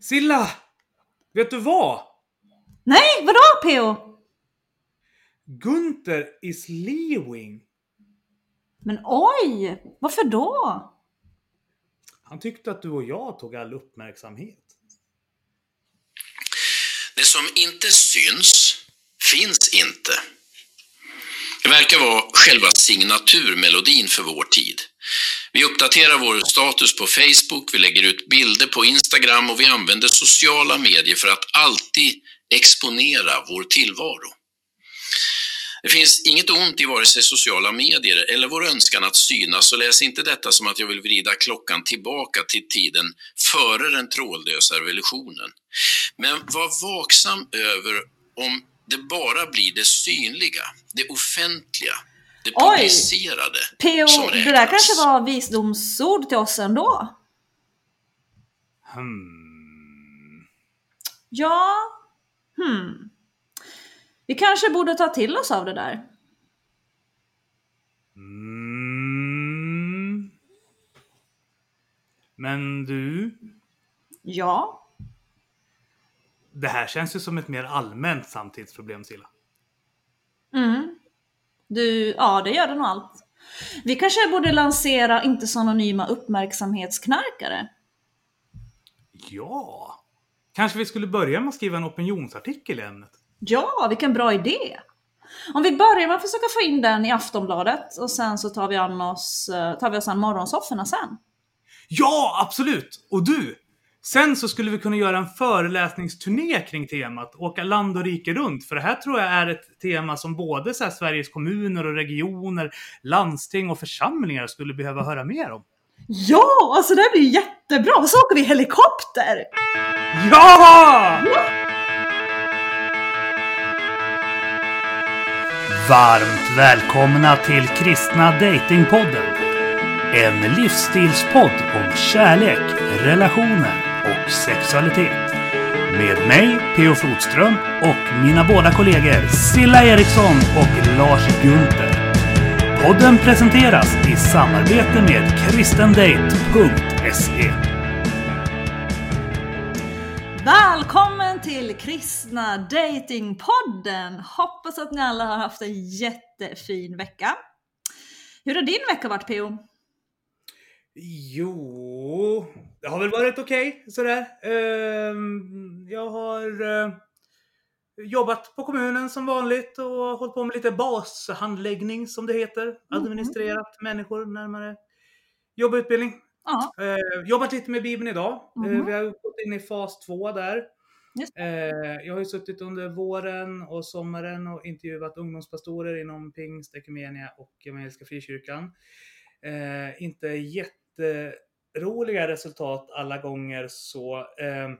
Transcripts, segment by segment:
Silla! Vet du vad? Nej, vadå PO? Gunther is leaving. Men oj, varför då? Han tyckte att du och jag tog all uppmärksamhet. Det som inte syns, finns inte. Det verkar vara själva signaturmelodin för vår tid. Vi uppdaterar vår status på Facebook, vi lägger ut bilder på Instagram och vi använder sociala medier för att alltid exponera vår tillvaro. Det finns inget ont i vare sig sociala medier eller vår önskan att synas, så läs inte detta som att jag vill vrida klockan tillbaka till tiden före den trådlösa revolutionen. Men var vaksam över om det bara blir det synliga, det offentliga, det Oj. publicerade PO, som det där räknas. kanske var visdomsord till oss ändå? Hmm. Ja, hmm. Vi kanske borde ta till oss av det där. Mm. Men du, Ja, det här känns ju som ett mer allmänt samtidsproblem Silla. mm. Du, ja det gör det nog allt. Vi kanske borde lansera inte så anonyma uppmärksamhetsknarkare. Ja. Kanske vi skulle börja med att skriva en opinionsartikel i ämnet. Ja, vilken bra idé! Om vi börjar med att försöka få in den i Aftonbladet och sen så tar vi, an oss, eh, tar vi oss an morgonsofforna sen. Ja, absolut! Och du! Sen så skulle vi kunna göra en föreläsningsturné kring temat, åka land och rike runt. För det här tror jag är ett tema som både så här Sveriges kommuner och regioner, landsting och församlingar skulle behöva höra mer om. Ja, alltså det här blir jättebra! Så åker vi helikopter! Ja! Varmt välkomna till Kristna Datingpodden. En livsstilspodd om kärlek, relationer och sexualitet. Med mig, P.O. Flodström och mina båda kollegor Silla Eriksson och Lars Gunther. Podden presenteras i samarbete med kristendate.se. Välkommen till Kristna Datingpodden! Hoppas att ni alla har haft en jättefin vecka. Hur har din vecka varit PO? Jo, det har väl varit okej sådär. Ehm, jag har eh, jobbat på kommunen som vanligt och hållit på med lite bashandläggning som det heter. Administrerat människor närmare jobb och utbildning. Ja, Eh, jobbat lite med Bibeln idag. Mhm. vi har gått in i fas två där. Just jag har ju suttit under våren och sommaren och intervjuat ungdomspastorer inom pingst, ekumenia och evangeliska frikyrkan. Inte jätteroliga resultat alla gånger så. Eh,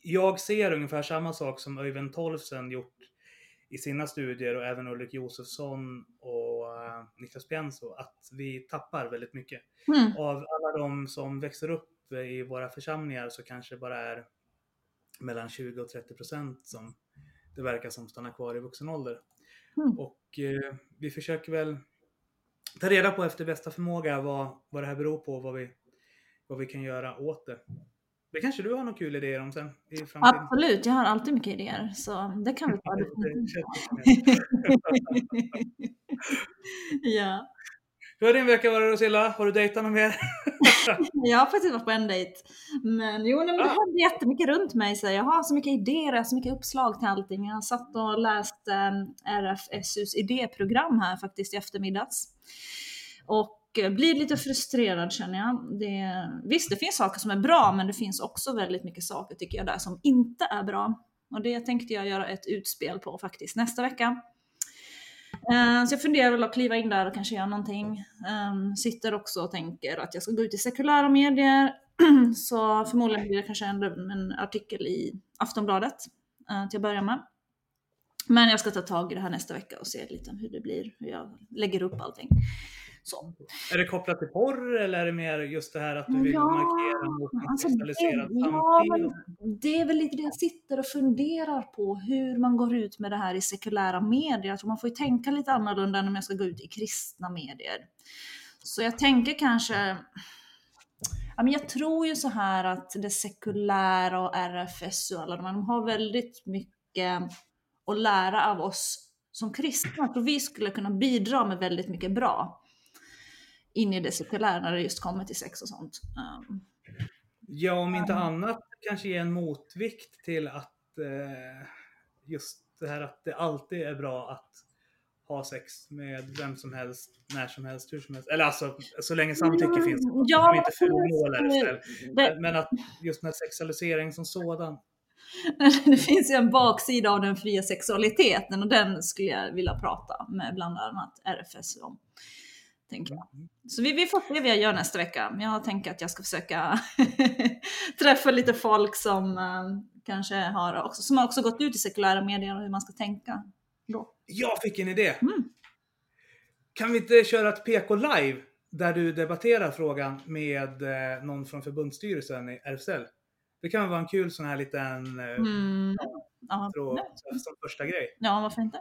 jag ser ungefär samma sak som Öyvind Tolfsen gjort i sina studier och även Ulrik Josefsson och eh, Niklas Pienso, att vi tappar väldigt mycket. mm. Av alla de som växer upp i våra församlingar så kanske det bara är mellan 20 och 30 procent som det verkar som stannar kvar i vuxen ålder. Mm. Och eh, vi försöker väl ta reda på efter bästa förmåga vad, vad det här beror på och vad vi, vad vi kan göra åt det. Det kanske du har några kul idéer om sen i framtiden? absolut. Jag har alltid mycket idéer, så det kan vi ta. Ja. Hur har din vecka varit Rosilla? Har du dejtat något mer? Jag har faktiskt varit på en dejt. Men jo, men det Ah. hände jättemycket runt mig. Så jag har så mycket idéer, så mycket uppslag till allting. Jag har satt och läst um, RFSUs idéprogram här faktiskt i eftermiddags. Och eh, blir lite frustrerad känner jag. Det, visst, det finns saker som är bra, men det finns också väldigt mycket saker tycker jag där som inte är bra. Och det tänkte jag göra ett utspel på faktiskt nästa vecka. Eh, så jag funderar väl att kliva in där och kanske göra någonting. Ehm, sitter också och tänker att jag ska gå ut i sekulära medier. Så förmodligen blir det kanske en, en artikel i Aftonbladet eh, till att börja med. Men jag ska ta tag i det här nästa vecka och se lite hur det blir, hur jag lägger upp allting. Så. Är det kopplat till porr eller är det mer just det här att du vill Ja, markera mot alltså det- ja? Det är väl lite det jag sitter och funderar på, hur man går ut med det här i sekulära medier. Tror man får ju tänka lite annorlunda än om jag ska gå ut i kristna medier. Så jag tänker kanske, Ja, men jag tror ju så här att det sekulära och RFSU och alla de här, de har väldigt mycket att lära av oss som kristna. Jag tror vi skulle kunna bidra med väldigt mycket bra in i det sekulära när det just kommer till sex och sånt. Um, Ja, om inte annat kanske ge en motvikt till att eh, just det här att det alltid är bra att ha sex med vem som helst, när som helst, hur som helst. Eller alltså, så länge samtycke finns. Ja, De inte fulmålar det. Men att just med sexualisering som sådan. det finns ju en baksida av den fria sexualiteten och den skulle jag vilja prata med bland annat RFS om. Tänker jag. Så vi, vi får se vad jag gör nästa vecka. Jag tänker att jag ska försöka träffa lite folk som eh, kanske har också, som har också gått ut i sekulära medier och hur man ska tänka. Då. Jag fick en idé! Mm. Kan vi inte köra ett PK live där du debatterar frågan med eh, någon från förbundsstyrelsen i RFSL? Det kan vara en kul sån här liten eh, Mm. Ja, tråd som första grej. ja, varför inte?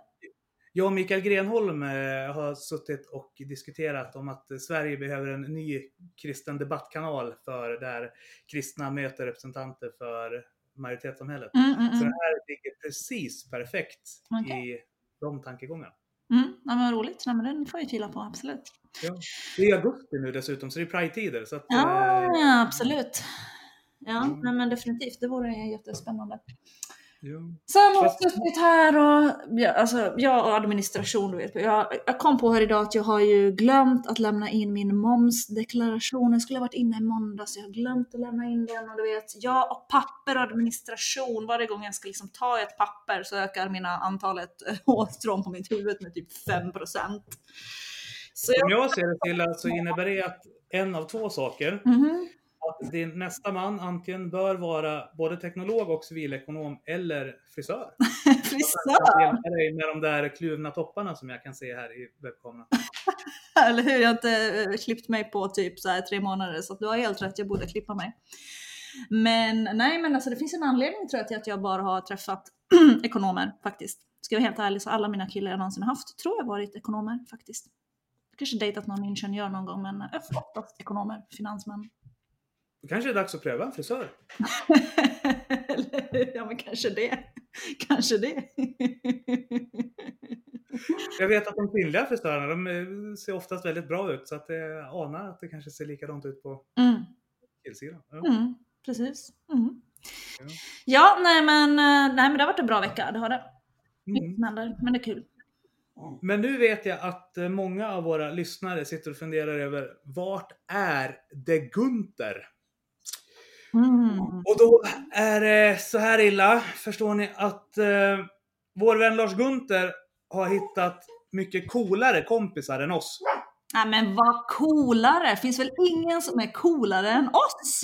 Jag och Mikael Grenholm eh, har suttit och diskuterat om att Sverige behöver en ny kristen debattkanal för där kristna möter representanter för majoritetssamhället. Mm, mm, Så mm. det här ligger precis perfekt Okej. i de tankegångarna. Mm. Ja, men vad roligt. Nej, men den får jag tvivla på, absolut. Ja. Det är augusti nu dessutom, så det är Pride-tider. Så att, Ja, eh, ja absolut. Ja, Mm. men definitivt. Det vore jättespännande. Har jag Fast- suttit här och, ja, alltså, jag och administration, du vet. Jag, jag kom på här idag att jag har ju glömt att lämna in min momsdeklaration. Jag skulle ha varit inne i måndags, jag har glömt att lämna in den. Och du vet, jag och papper och administration, varje gång jag ska liksom ta ett papper så ökar mina antalet hårstrån på mitt huvud med typ 5%. Så jag, jag ser det till så innebär det att en av två saker. Mhm. Att din nästa man antingen bör vara både teknolog och civilekonom eller frisör. frisör! Hjälpa dig med de där kluvna topparna som jag kan se här i webbkameran. Eller hur? Jag har inte eh, klippt mig på typ så här tre månader så du har helt rätt, jag borde klippa mig. Men nej, men alltså det finns en anledning tror jag till att jag bara har träffat ekonomer faktiskt. Ska jag vara helt ärlig så alla mina killar jag någonsin haft tror jag varit ekonomer faktiskt. Jag kanske dejtat någon ingenjör någon gång men eh, oftast ekonomer, finansmän. Då kanske det är dags att pröva en frisör. Ja men kanske det. Kanske det. Jag vet att de kvinnliga frisörerna, de eh, ser oftast väldigt bra ut. Så att jag anar att det kanske ser likadant ut på Mm. killsidan. Ja. Mm, precis. Mm. Ja. Ja, nej men, eh, nej men det har varit en bra vecka, det har det. Mm. men det är kul. Men nu vet jag att eh, många av våra lyssnare sitter och funderar över vart är det Gunther? Mm. Och då är det så här illa, förstår ni, att eh, vår vän Lars Gunther har hittat mycket coolare kompisar än oss. Nej men vad coolare! Finns väl ingen som är coolare än oss?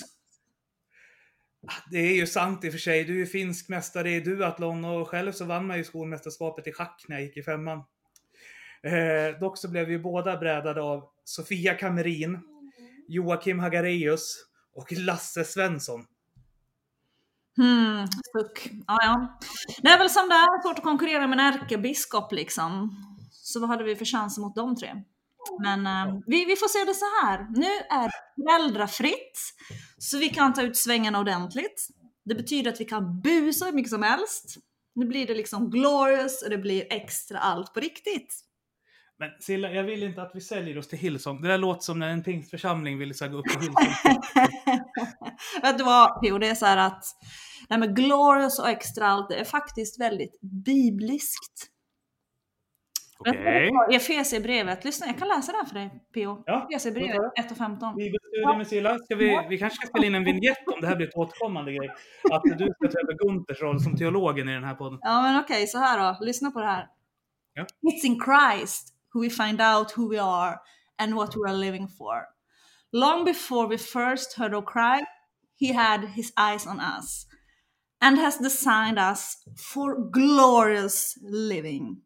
Det är ju sant i och för sig. Du är ju finsk mästare i duathlon och själv så vann man ju skolmästerskapet i schack när jag gick i femman. Eh, dock så blev vi båda brädade av Sofia Kamerin, Joakim Hagareus och Lasse Svensson. Hmm, suck. Ja, ja. Det är väl som det är, svårt att konkurrera med en ärkebiskop liksom. Så vad hade vi för chanser mot de tre? Men eh, vi, vi får se det så här. Nu är det föräldrafritt, så vi kan ta ut svängarna ordentligt. Det betyder att vi kan busa hur mycket som helst. Nu blir det liksom glorious och det blir extra allt på riktigt. Men Silla, jag vill inte att vi säljer oss till Hillsong. Det där låter som när en pingstförsamling vill här gå upp till Hillsong. Vet du vad Pio, det är så här att det här med glorious och extra allt, det är faktiskt väldigt bibliskt. Okej. I Efesierbrevet, lyssna jag kan läsa det här för dig Pio. Ja, Efesierbrevet låt 1 och 15. Bibelstudie med Silla. Ska vi, vi kanske ska spela in en vignett om det här blir ett återkommande grej. Att du ska ta över Gunthers roll som teologen i den här podden. Ja men okej, så här då. Lyssna på det här. Ja. It's in Christ who we find out who we are and what we are living for. Long before we first heard our cry, he had his eyes on us and has designed us for glorious living.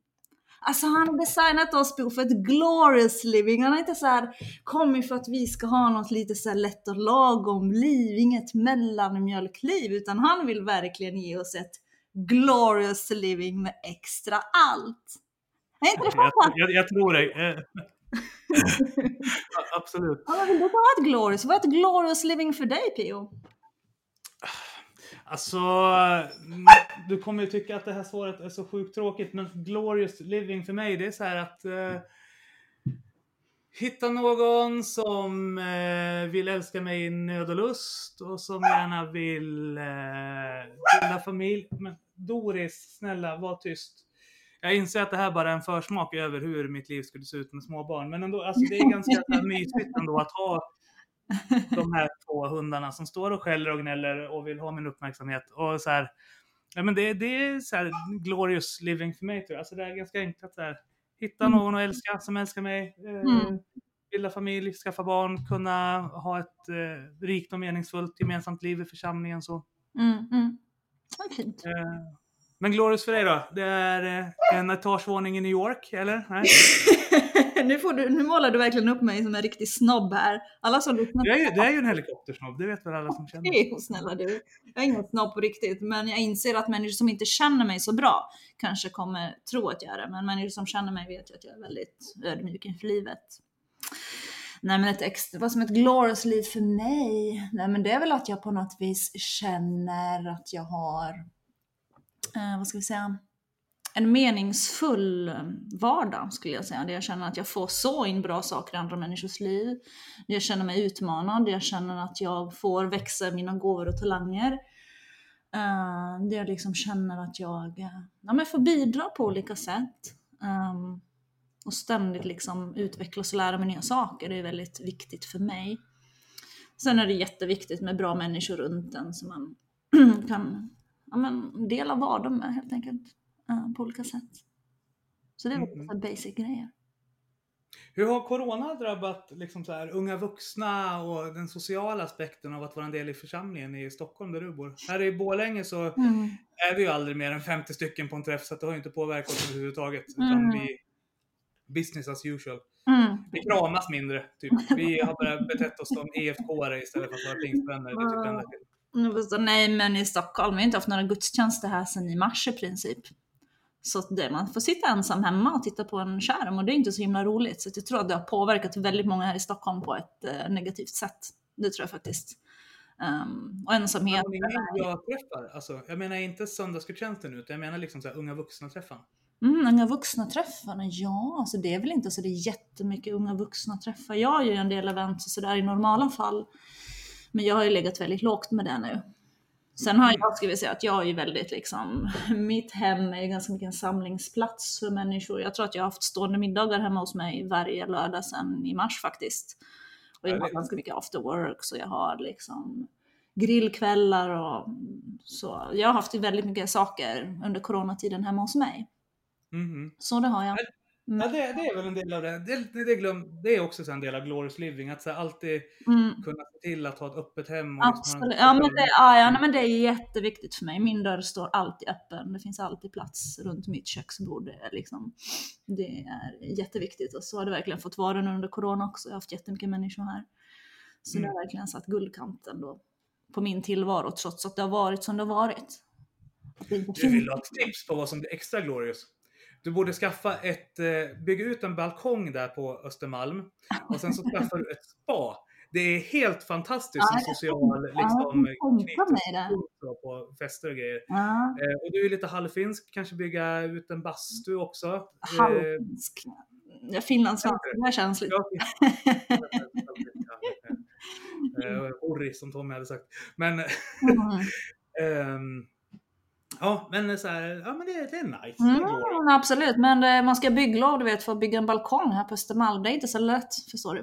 Alltså han har designat oss för ett glorious living. Han har inte så här kommit för att vi ska ha något lite så här lätt och lagom liv, inget mellanmjölkliv, utan han vill verkligen ge oss ett glorious living med extra allt. Är inte det Jag, jag, jag tror dig. Eh, absolut. Ja, vill du ha ett glorious? Vad är ett glorious living för dig Pio? Alltså, mm, du kommer ju tycka att det här svaret är så sjukt tråkigt, men glorious living för mig, det är så här att eh, hitta någon som eh, vill älska mig i nöd och lust och som gärna vill eh, bilda familj. Men Doris, snälla, var tyst. Jag inser att det här bara är en försmak över hur mitt liv skulle se ut med småbarn. Men ändå, alltså det är ganska mysigt ändå att ha de här två hundarna som står och skäller och gnäller och vill ha min uppmärksamhet. Och så här, ja, men det, det är så här glorious living för mig tror jag. Alltså det är ganska enkelt så här. Hitta Mm. någon att älska som älskar mig. Eh, Mm. Bilda familj, skaffa barn, kunna ha ett eh, rikt och meningsfullt gemensamt liv i församlingen. Så. Mm, mm. Vad fint. Eh, men glorious för dig då? Det är eh, en etagevåning i New York, eller? Nej? nu, får du, nu målar du verkligen upp mig som en riktig snobb här. Alla som lyssnar Det är, ju, det är ju en helikoptersnobb, det vet väl alla som känner. Hej, snälla du. Jag är ingen snobb på riktigt, men jag inser att människor som inte känner mig så bra kanske kommer tro att jag är det. Men människor som känner mig vet ju att jag är väldigt ödmjuk inför livet. Nej men ett extra, vad som ett glorious liv för mig? Nej men det är väl att jag på något vis känner att jag har, eh, vad ska vi säga, en meningsfull eh, vardag skulle jag säga. Där jag känner att jag får så in bra saker i andra människors liv. Där jag känner mig utmanad, där jag känner att jag får växa mina gåvor och talanger. Uh, där jag liksom känner att jag eh, ja, men får bidra på olika sätt. Um, och ständigt liksom utvecklas och lära mig nya saker. Det är väldigt viktigt för mig. Sen är det jätteviktigt med bra människor runt en som man kan ja, men, dela vardagen med helt enkelt. på olika sätt. Så det är Mm. basic grejer. Hur har corona drabbat liksom så här, unga vuxna och den sociala aspekten av att vara en del i församlingen i Stockholm där du bor? Här i Borlänge så Mm. är vi ju aldrig mer än 50 stycken på en träff så det har ju inte påverkat oss överhuvudtaget. Utan Mm. vi business as usual. Mm. Vi kramas mindre. Typ. Vi har bara betett oss som EFK-are istället för att vara pingstvänner. Det typ det enda. Jag förstår, Nej, men i Stockholm, vi har inte haft några gudstjänster här sedan i mars i princip. Så att det, man får sitta ensam hemma och titta på en skärm och det är inte så himla roligt. Så jag tror att det har påverkat väldigt många här i Stockholm på ett eh, negativt sätt. Det tror jag faktiskt. Um, och ensamhet. Men jag träffar, alltså, jag menar inte söndagsgudstjänsten utan jag menar liksom så här, unga vuxna-träffen. Mm, unga vuxna träffarna, ja, alltså det är väl inte så det är jättemycket unga vuxna träffar. Jag gör ju en del event och sådär i normala fall. Men jag har ju legat väldigt lågt med det nu. Sen har jag, ska vi säga, att jag är ju väldigt liksom, mitt hem är ganska mycket en samlingsplats för människor. Jag tror att jag har haft stående middagar hemma hos mig varje lördag sedan i mars faktiskt. Och jag har ganska mycket after work, så jag har liksom grillkvällar och så. Jag har haft väldigt mycket saker under coronatiden hemma hos mig. Mhm. Så det har jag. Ja, det, det är väl en del av det. Det, det, det, glöm, det är också så en del av glorious living. Att så här, alltid Mm, kunna se till att ha ett öppet hem. Och liksom absolut. Ja men, det, ja, ja, men det är jätteviktigt för mig. Min dörr står alltid öppen. Det finns alltid plats runt mitt köksbord. Det är, liksom, det är jätteviktigt och så har det verkligen fått vara nu under corona också. Jag har haft jättemycket människor här. Så det Mm. har verkligen satt guldkanten då på min tillvaro trots att det har varit som det har varit. Det Du vill ha ett tips på vad som blir extra glorious? Du borde skaffa ett, eh, bygga ut en balkong där på Östermalm och sen så skaffar du ett spa. Det är helt fantastiskt Ja, som social Ja, liksom, så på fester och grejer. Ja, Eh, och du är lite halvfinsk, kanske bygga ut en bastu också. Eh, halvfinsk. Ja, finlandssvenska, det ja, Eh, Orri som Tommy hade sagt. Men, Mm. ehm, ja, men så här, ja men det, det är nice. Det. Mm, absolut, men eh, man ska bygglov du vet, för att bygga en balkong här på Östermalm. Det är inte så lätt, förstår du.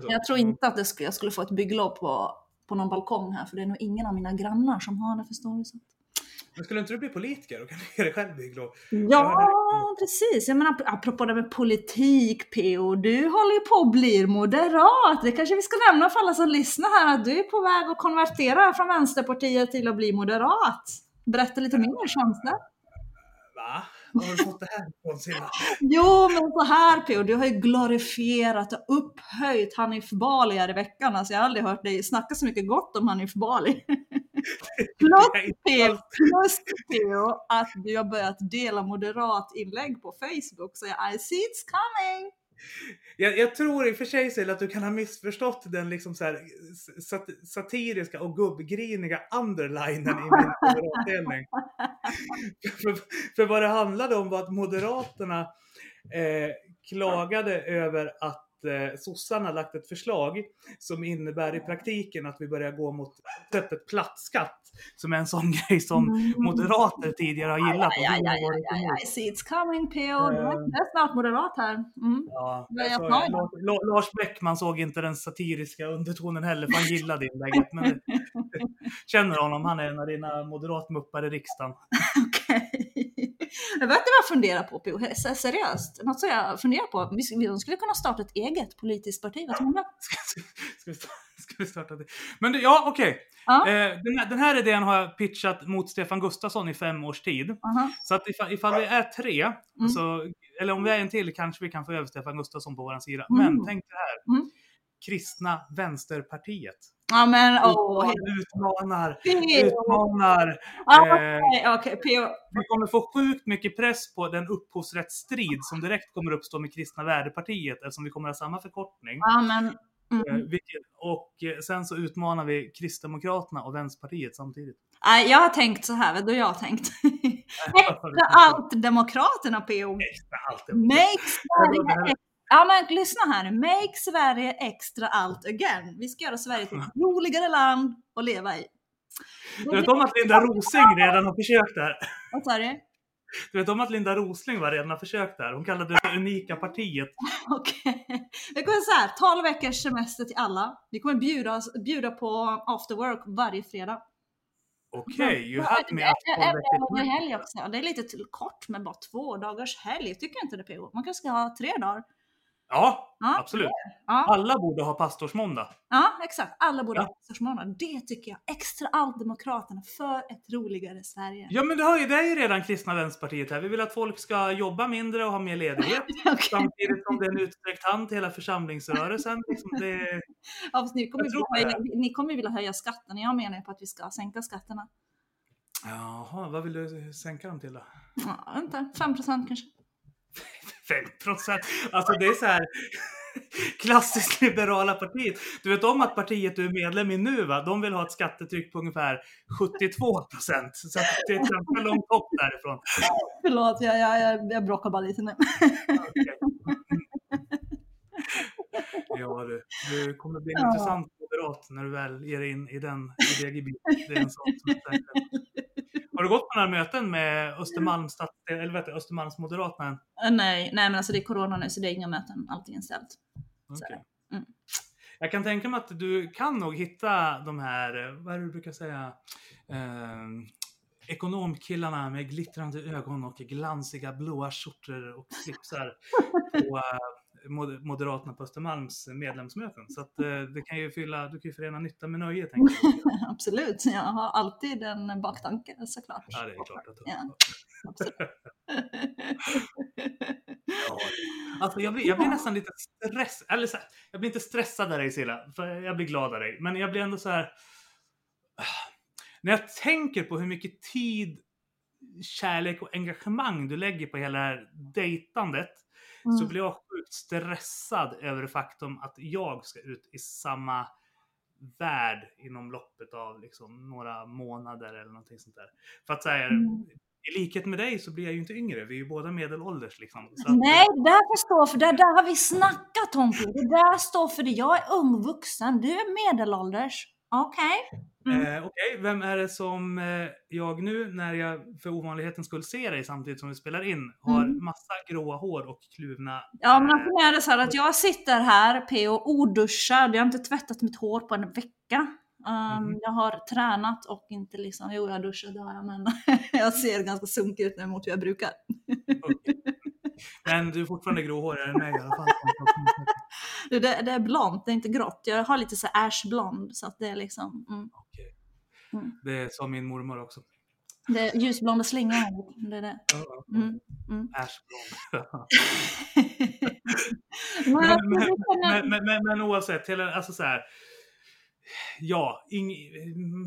Det? Jag tror inte att det skulle, jag skulle få ett bygglov på, på någon balkong här, för det är nog ingen av mina grannar som har det, förstår du. Så. Men skulle inte du bli politiker och kan ge dig själv bygglov? Ja, precis. Jag menar, ap- apropå det med politik, PO, du håller ju på att bli moderat. Det kanske vi ska nämna för alla som lyssnar här, att du är på väg att konvertera från Vänsterpartiet till att bli moderat. Berätta lite mer, känns det? Va? Var har du fått det här ifrån Silla? Jo, men så här PO, du har ju glorifierat och upphöjt Hanif Bali här i veckan. Alltså, jag har aldrig hört dig snacka så mycket gott om Hanif Bali. Plus PO att du har börjat dela moderat inlägg på Facebook. Så jag, I see it's coming! Jag, jag tror i och för sig Sil, att du kan ha missförstått den liksom så här, sat satiriska och gubbgriniga underlinen i min moderatdelning. för, för vad det handlade om var att Moderaterna eh, klagade över att eh, sossarna lagt ett förslag som innebär i praktiken att vi börjar gå mot öppet plattskatt. Som är en sån grej som Mm. moderater tidigare har gillat. Ja, ja, ja, emot. I see it's coming PO. Det är- det är snart moderat här. Mm. Ja, alltså, jag för? La- La- Lars Bäckman såg inte den satiriska undertonen heller, för han gillade inlägget. Men känner honom, han är en av dina moderatmuppar i riksdagen. Okej. Jag vet inte vad jag funderar på PO. Se- Seriöst. Något som jag funderar på. Vi skulle kunna starta ett eget politiskt parti. Vad tror du? Ska, vi, starta, det? Men det, ja, okej. Ja. Eh, den, här, den här idén har jag pitchat mot Stefan Gustafsson i fem års tid. Aha. Så att ifall, ifall vi är tre, Mm. så, eller om vi är en till kanske vi kan få över Stefan Gustafsson på vår sida. Mm. Men tänk det här. Mm. Kristna Vänsterpartiet. Ja men åh. Utmanar, PO. utmanar. Ja, Eh, Okej, okej, PO. Vi kommer få sjukt mycket press på den upphovsrättsstrid som direkt kommer uppstå med Kristna Värdepartiet eftersom vi kommer ha samma förkortning. Ja men. Eh, Mm. och eh, sen så utmanar vi Kristdemokraterna och Vänsterpartiet samtidigt. Nej, jag har tänkt så här, vet du jag har tänkt? Extra allt Demokraterna PO. Extra allt det. Make det Sverige här- Ja men lyssna här nu. Make Sverige extra allt again. Vi ska göra Sverige till ett roligare land att leva i. Du vet om att Linda Rosing redan har försökt där? Vad sa du? Du vet om att Linda Rosling var redan försökt där? Hon kallade det Unika partiet. Okej. Vi kommer så här, 12 veckors semester till alla. Vi kommer bjuda, bjuda på after work varje fredag. Okej, you Ja, had det me at det det helg också. Det är lite kort med bara två dagars helg. Tycker jag inte det PO? Man kanske ska ha tre dagar. Ja, Ja, absolut. Ja, Alla borde ha pastorsmåndag. ja exakt. Alla borde Ja. ha pastorsmånad. Det tycker jag. Extra allt Demokraterna för ett roligare Sverige. Ja men det har ju, det är ju redan Kristna Vänsterpartiet här. Vi vill att folk ska jobba mindre och ha mer ledighet. Okej. Samtidigt som det är en utsträckt hand till hela församlingsrörelsen. Liksom det, Ja, fast ni kommer vilja höja, ni kommer ju vilja höja skatten. Jag menar ju på att vi ska sänka skatterna. jaha, vad vill du sänka dem till då? Ja, inte 5 procent kanske. 5 procent. Alltså det är så här klassiskt liberala partiet. Du vet om att partiet du är medlem i nu va? De vill ha ett skattetryck på ungefär 72 procent. Så det är ett ganska långt hopp därifrån. Förlåt, jag, jag, jag, jag bråkar bara lite nu. Okej. Ja du, du kommer bli en Ja. intressant moderat när du väl ger in i, den, i det gebitet. Det är en sak som är säker. Har du gått på några möten med Östermalms, stads- eller vad heter det, Östermalmsmoderaterna än? Eh, Nej, nej, men alltså det är corona nu så det är inga möten. Allt är inställt. Okej. det. Mm. Jag kan tänka mig att du kan nog hitta de här, eh, vad är det du brukar säga, eh, ekonomkillarna med glittrande ögon och glansiga blåa skjortor och slipsar på eh, Moderaterna på Östermalms medlemsmöten. Så att eh, det kan ju fylla, du kan ju förena nytta med nöje tänker jag. Absolut, jag har alltid en baktanke såklart. Ja, det är klart att du Ja. Alltså jag blir, jag blir nästan lite stressad, eller så här, jag blir inte stressad av dig Silla, för jag blir glad av dig. Men jag blir ändå så här. När jag tänker på hur mycket tid, kärlek och engagemang du lägger på hela det här dejtandet. Så Mm. blir jag sjukt stressad över det faktum att jag ska ut i samma värld inom loppet av liksom några månader eller någonting sånt där. För att säga, Mm. i likhet med dig så blir jag ju inte yngre, vi är ju båda medelålders liksom. Så att, Nej, det där får stå för det där har vi snackat om. Det där står för det. Jag är ung vuxen, du är medelålders. Okej? Mm. Eh, Okej, vem är det som eh, jag nu, när jag för ovanlighetens skull ser dig samtidigt som vi spelar in, har Mm. massa gråa hår och kluvna... Ja, men eh, alltså är det så här att jag sitter här, PO, oduschad. Jag har inte tvättat mitt hår på en vecka. Um, Mhm. Jag har tränat och inte liksom, jo jag det har jag, men jag ser ganska sunkig ut nu mot hur jag brukar. okej. Men du är fortfarande gråhårigare än mig i alla fall. Det, det, det är blont, det är inte grått. Jag har lite så ashblond så att det är liksom, mm. Okej. Mm. Det sa min mormor också. det är ljusblonda slingor. Det är det. Mm. Mm. Men, men, men, men, men, oavsett, hela, alltså så här. ja, ing,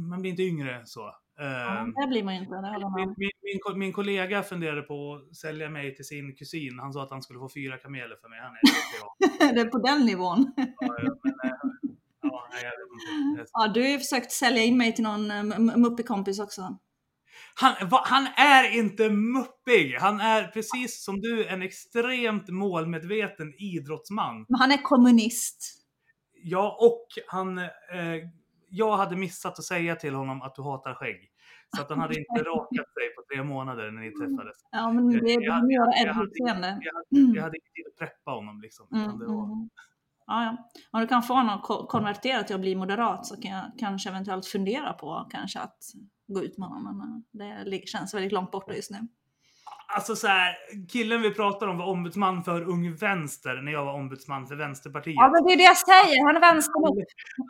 man blir inte yngre så. Ja, Ehm, det blir man ju inte, min, min, min, min kollega funderade på att sälja mig till sin kusin. Han sa att han skulle få fyra kameler för mig. Han är Det är på den nivån. Ja, ja, men, eh, ja, jag du har ju försökt sälja in mig till någon eh, muppig kompis också. Han, va, han är inte muppig. Han är precis som du en extremt målmedveten idrottsman. Men han är kommunist. Ja, och han... Eh, jag hade missat att säga till honom att du hatar skägg. Så att han hade inte rakat sig på tre månader när ni träffades. Ja, men det är Jag- mer jag- jag hade-. Jag hade, jag hade inte tid att preppa honom liksom. Mm, det var, mm. Ja, ja. Om du kan få honom att ko- konvertera till att bli moderat så kan jag kanske eventuellt fundera på kanske att gå ut med honom. Men det känns väldigt långt borta just nu. Alltså så här, killen vi pratar om var ombudsman för Ung Vänster när jag var ombudsman för Vänsterpartiet. Ja, men det är det jag säger. Han är vänstermot.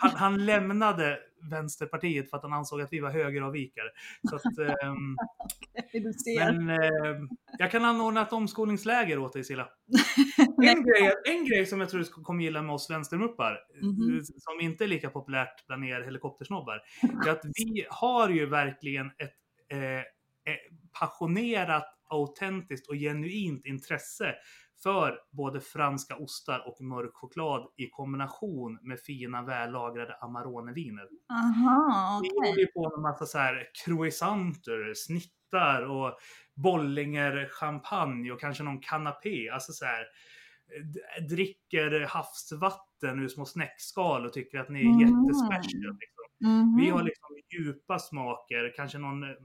Han, han lämnade Vänsterpartiet för att han ansåg att vi var högeravvikare. Så att, ser. men ehm, jag kan anordna ett omskolningsläger åt dig Silla. En grej, en grej som jag tror du kommer gilla med oss vänstermuppar, Mhm. eh, som inte är lika populärt bland er helikoptersnobbar, är att vi har ju verkligen ett eh, eh, passionerat, autentiskt och genuint intresse för både franska ostar och mörk choklad i kombination med fina vällagrade Amarone-viner. Aha, Vi okej. håller ju på med massa så här croissanter, snittar och bollinger champagne och kanske någon kanapé. Alltså så här, dricker havsvatten ur små snäckskal och tycker att ni är Mm. jättespecial. Liksom. Mhm. Vi har liksom djupa smaker, kanske någon mm,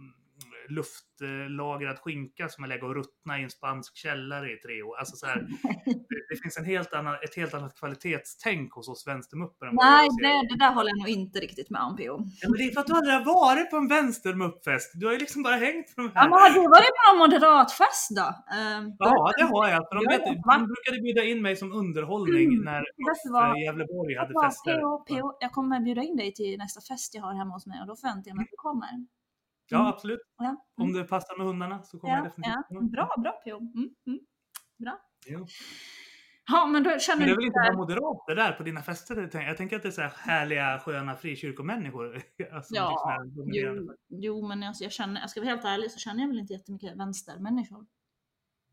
luftlagrad skinka som har legat och ruttnat i en spansk källare i tre år. Alltså så här, det, det finns en helt annan, ett helt annat kvalitetstänk hos oss vänstermuppar. Nej, det, det där håller jag nog inte riktigt med om PO. Ja, men det är för att du aldrig har varit på en vänstermuppfest. Du har ju liksom bara hängt på de Ja, här. men har du varit på någon moderatfest då? Ehm, Ja, det har jag. För de, Ja, vet, de brukade bjuda in mig som underhållning Mm, när vad? Gävleborg hade fester. PO, PO, jag kommer bjuda in dig till nästa fest jag har hemma hos mig och då förväntar jag mig att du kommer. Ja, absolut. Ja, Om mm. det passar med hundarna så kommer jag ja, definitivt. ja. Bra, bra PO. Mm, mm. Bra. Ja. Ja, men då känner Men det är väl inte bara moderater där på dina fester? Jag tänker- Jag att det är så här härliga, sköna frikyrkomänniskor. Alltså, Ja, liksom. Jo, jo men alltså jag känner, jag ska vara helt ärlig så känner jag väl inte jättemycket vänstermänniskor.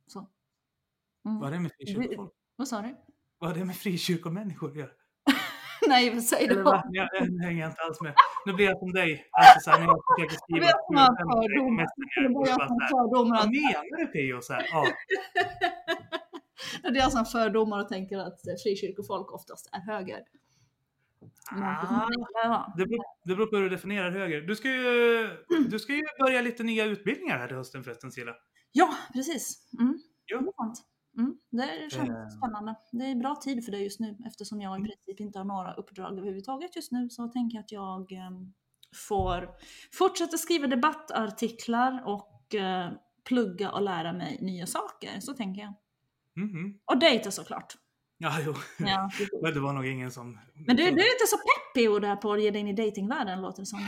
Så. Mm. Vad har det med frikyrkofolk? Vad sa du? Vad har det med frikyrkomänniskor att göra? Nej, Eller du? va? Jag, jag hänger jag inte alls med. Nu blir jag som dig. Alltså så här, när jag försöker Jag skriva vet ett man fördomar. Det jag. Vad menar du Pio? Så här, ja. Det är jag som fördomar och tänker att frikyrkofolk oftast är höger. Ah. Ja. Det beror, det beror på hur du definierar höger. Du ska, ju, du ska ju börja lite nya utbildningar här till hösten förresten Silla. ja, precis. Mm. Ja. Det. Mm. Det känns Eh. spännande. Det är bra tid för dig just nu eftersom jag i princip inte har några uppdrag överhuvudtaget just nu så tänker jag att jag em, får fortsätta skriva debattartiklar och eh, plugga och lära mig nya saker. Så tänker jag. Mhm. Och dejta såklart. Ja, jo. Ja. Men det var nog ingen som... Men du, du är inte så peppig och där på att ge dig in i datingvärlden låter det som.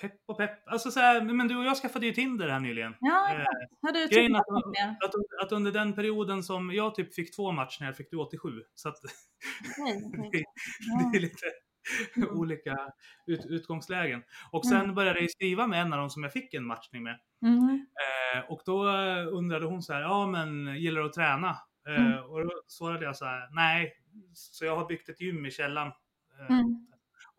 Pepp och pepp. Alltså så här, men du och jag skaffade ju Tinder här nyligen. Ja, Eh, har du grejen att, att, att under den perioden som jag typ fick två matcher fick du 87. Så att det, Ja. det är lite Mm. olika ut, utgångslägen. Och sen Mm. började jag skriva med en av dem som jag fick en matchning med. Mm. Eh, och då eh, undrade hon så här, ja men gillar du att träna? Eh, Mm. Och då svarade jag så här, nej. Så jag har byggt ett gym i källaren.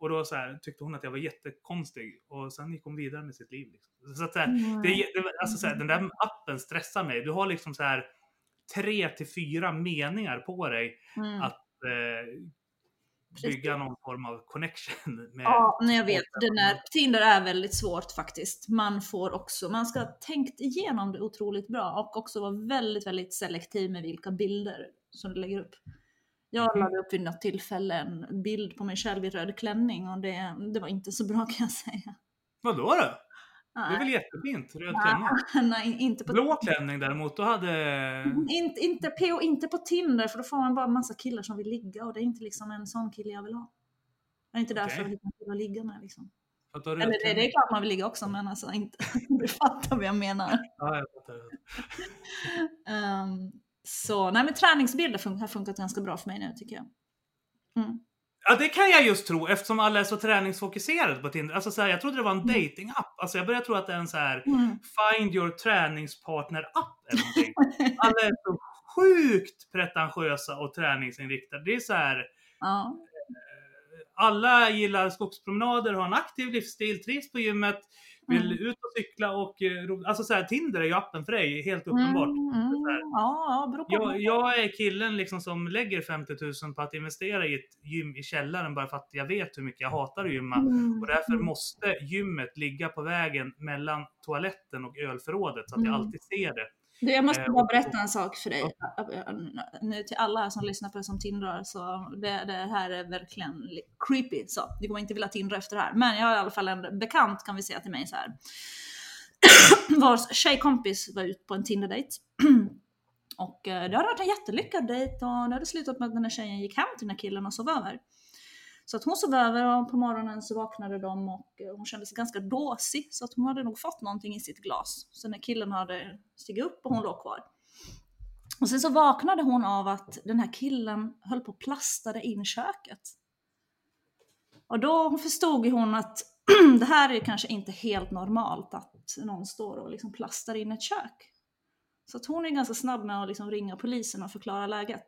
Mm. Och då så här, tyckte hon att jag var jättekonstig. Och sen gick hon vidare med sitt liv. Liksom. Så att, så här, Mm. det, det, alltså, så här, den där appen stressar mig. Du har liksom så här tre till fyra meningar på dig Mm. att eh, bygga någon form av connection med. Ja, jag vet. Den är, Tinder är väldigt svårt faktiskt. Man får också, man ska ha tänkt igenom det otroligt bra och också vara väldigt, väldigt selektiv med vilka bilder som du lägger upp. Jag Mhm. lade upp vid något tillfälle en bild på mig själv i röd klänning och det, det var inte så bra kan jag säga. Vadå då? Det är väl jättefint? Röd Nej. klänning. nej inte på Blå klänning däremot, då hade... Inte, inte, PO, inte på Tinder för då får man bara massa killar som vill ligga och det är inte liksom en sån kille jag vill ha. Jag är inte där för Okej. att hitta en kille att ligga med liksom. Eller det, det är klart man vill ligga också men alltså inte, du fattar vad jag menar. Ja, jag fattar. Ehm, så nej men träningsbilder fun- har funkat ganska bra för mig nu tycker jag. Mm. Ja, det kan jag just tro eftersom alla är så träningsfokuserade på Tinder. Alltså, så här, jag trodde det var en dating-app. Alltså, jag börjar tro att det är en så här Mm. Find your träningspartner-app eller någonting. Alla är så sjukt pretentiösa och träningsinriktade. Det är så här, Ja. alla gillar skogspromenader, har en aktiv livsstil, trivs på gymmet, vill Mm. ut och cykla och eh, alltså så här, Tinder är ju appen för dig, helt uppenbart. Mm, mm, ja, beror på. Jag, jag är killen liksom som lägger 50 000 på att investera i ett gym i källaren bara för att jag vet hur mycket jag hatar att gymma. Mm, Och därför mm. måste gymmet ligga på vägen mellan toaletten och ölförrådet så att jag alltid ser det. Du, jag måste Eh, bara berätta en sak för dig. Nu till alla som lyssnar på det som tindrar, så det, det här är verkligen li- creepy. Så du kommer inte vilja tindra efter det här. Men jag har i alla fall en bekant kan vi säga till mig så här. Vars tjejkompis var ute på en Tinder-dejt. Och eh, det hade varit en jättelyckad dejt och det hade slutat med att den här tjejen gick hem till den här killen och sov över. Så att hon sov över och på morgonen så vaknade de och eh, hon kände sig ganska dåsig så att hon hade nog fått någonting i sitt glas. Så när killen hade stigit upp och hon låg kvar. Och sen så vaknade hon av att den här killen höll på att plastade in köket. Och då förstod hon att det här är kanske inte helt normalt att någon står och liksom plastar in ett kök. Så att hon är ganska snabb med att liksom ringa polisen och förklara läget.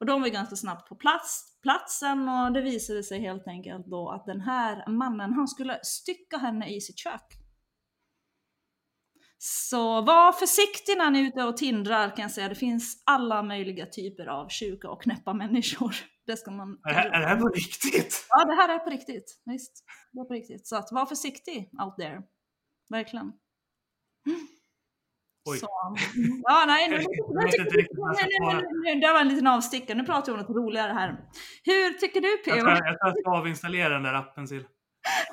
Och de var ganska snabbt på plats, platsen och det visade sig helt enkelt då att den här mannen, han skulle stycka henne i sitt kök. Så var försiktig när ni är ute och tindrar kan jag säga. Det finns alla möjliga typer av sjuka och knäppa människor. Det ska man... Är det, här, är det här på riktigt? Ja, det här är på riktigt. Visst, det är på riktigt. Så att var försiktig out there. Verkligen. Oj. Så, ja, nej, nu, nu, nu, det var en liten avstickare. Nu pratar vi om något roligare här. Hur tycker du Jag P.O.? tror jag, jag, tror jag ska avinstallera den där appen till.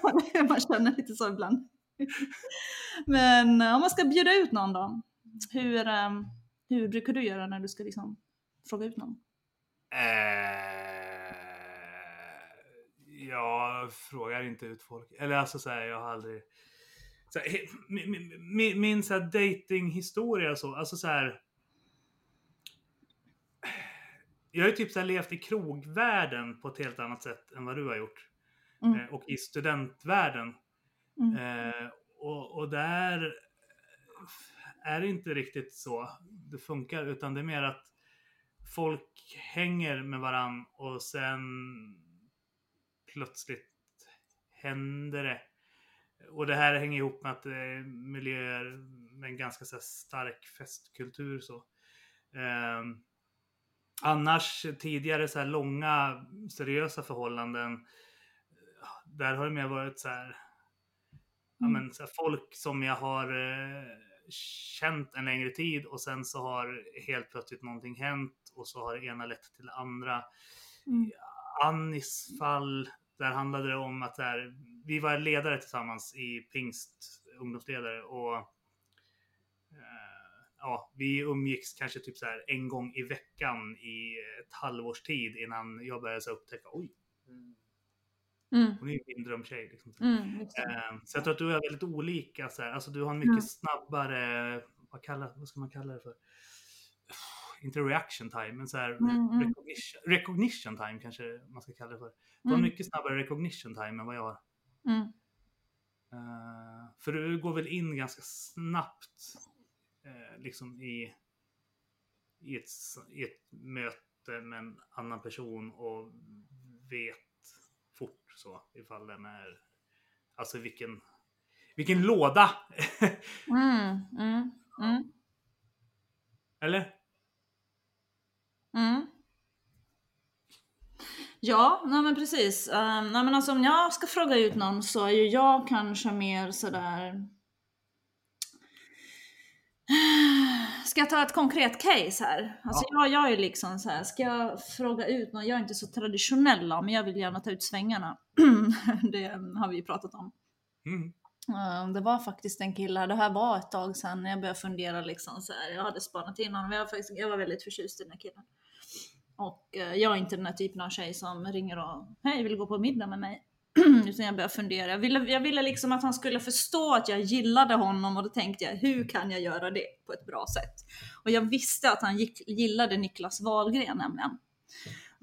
Man känner lite så ibland. Men eh, om man ska bjuda ut någon då? Hur, eh, hur brukar du göra när du ska liksom fråga ut någon? Eh, jag frågar inte ut folk. Eller alltså så här, jag har aldrig... Så här, min, min, min så här datinghistoria så, alltså så här. Jag har ju typ så här levt i krogvärlden på ett helt annat sätt än vad du har gjort. Mm. Eh, och i studentvärlden. Mm. Eh, och, och där är det inte riktigt så det funkar, utan det är mer att folk hänger med varann och sen plötsligt händer det. Och det här hänger ihop med att det är miljöer med en ganska så stark festkultur. Så. Ehm, annars tidigare så här långa seriösa förhållanden, där har det mer varit så här, ja, Mm. men, så här folk som jag har eh, känt en längre tid och sen så har helt plötsligt någonting hänt och så har det ena lett till det andra. Mm. Annis fall, där handlade det om att här, vi var ledare tillsammans i pingst, ungdomsledare och eh, ja, vi umgicks kanske typ så här en gång i veckan i ett halvårs tid innan jag började så upptäcka oj, Mm. hon är ju min drömtjej. Liksom. Mm, just det. Eh, Så jag tror att du är väldigt olika. Så här. Alltså du har en mycket Mm. snabbare, vad, kallar, vad ska man kalla det för? Inte reaction time, men så här Mm, mm. recognition, recognition time kanske man ska kalla det för. Du har Mm. mycket snabbare recognition time än vad jag har. Eh, för du går väl in ganska snabbt eh, liksom i, i, ett, i ett möte med en annan person och vet fort så ifall den är, alltså vilken, vilken låda! Mm. Mm. Mm. Eller? Mm. Ja, nej men precis. Um, nej men alltså om jag ska fråga ut någon så är ju jag kanske mer sådär... Ska jag ta ett konkret case här? Alltså jag, jag är liksom så här, ska jag fråga ut någon, jag är inte så traditionell men jag vill gärna ta ut svängarna. det har vi ju pratat om. Mm. Eh, Det var faktiskt en kille, det här var ett tag sedan när jag började fundera liksom så här. Jag hade spanat in honom, jag var, faktiskt, jag var väldigt förtjust i den här killen. Och eh, jag är inte den här typen av tjej som ringer och hej vill du gå på middag med mig? Utan jag började fundera. Jag ville, jag ville liksom att han skulle förstå att jag gillade honom och då tänkte jag hur kan jag göra det på ett bra sätt? Och jag visste att han gick, gillade Niklas Wahlgren nämligen.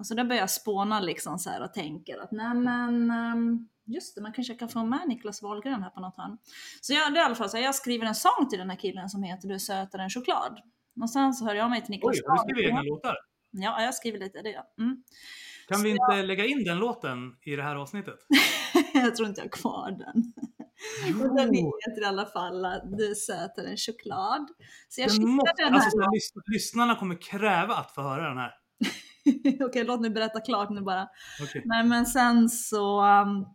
så då börjar jag spåna liksom så här och tänker att nej men ehm, just det, man kanske kan få med Niklas Wahlgren här på något hörn. Så jag, det är i alla fall så här, jag skriver en sång till den här killen som heter Du är sötare än choklad. Och sen så hör jag mig till Niklas Oj, har du skrivit egna låtar? Ja, jag skriver lite, det jag. Mm. Kan Så vi inte lägga in den låten i det här avsnittet? jag tror inte jag har kvar den. Den heter i alla fall Du är sötare än choklad. Så jag Den måste, den här. alltså, så lys- lyssnarna kommer kräva att få höra den här. Okej, låt mig berätta klart nu bara. Okej. Nej men sen så um,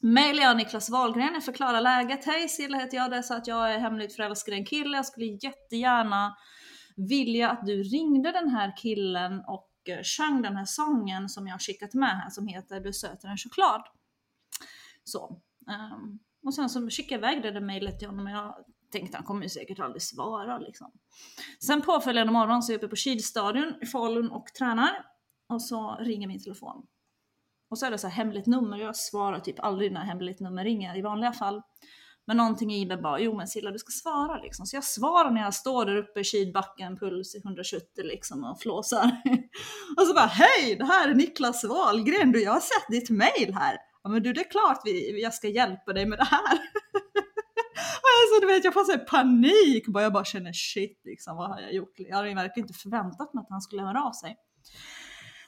mejlade jag Niklas Wahlgren, jag förklarar läget. Hej Silla heter jag, det är så att jag är hemligt förälskad i en kille. Jag skulle jättegärna vilja att du ringde den här killen och eh, sjöng den här sången som jag har skickat med här som heter Du söter en choklad. Så. Um, och sen så skickade jag iväg det där mejlet till honom och jag tänkte han kommer ju säkert aldrig svara liksom. Sen påföljande morgon så är jag uppe på Kilstadion i Falun och tränar. Och så ringer min telefon. Och så är det så här hemligt nummer. Jag svarar typ aldrig när hemligt nummer ringer i vanliga fall. Men någonting i mig bara, jo men Silla du ska svara liksom. Så jag svarar när jag står där uppe i skidbacken, puls i 170 liksom och flåsar. och så bara, hej det här är Niklas Wahlgren, du jag har sett ditt mail här. Ja men du det är klart vi, jag ska hjälpa dig med det här. och alltså, du vet, jag får så panik, bara, jag bara känner shit liksom, vad har jag gjort? Jag hade ju verkligen inte förväntat mig att han skulle höra av sig.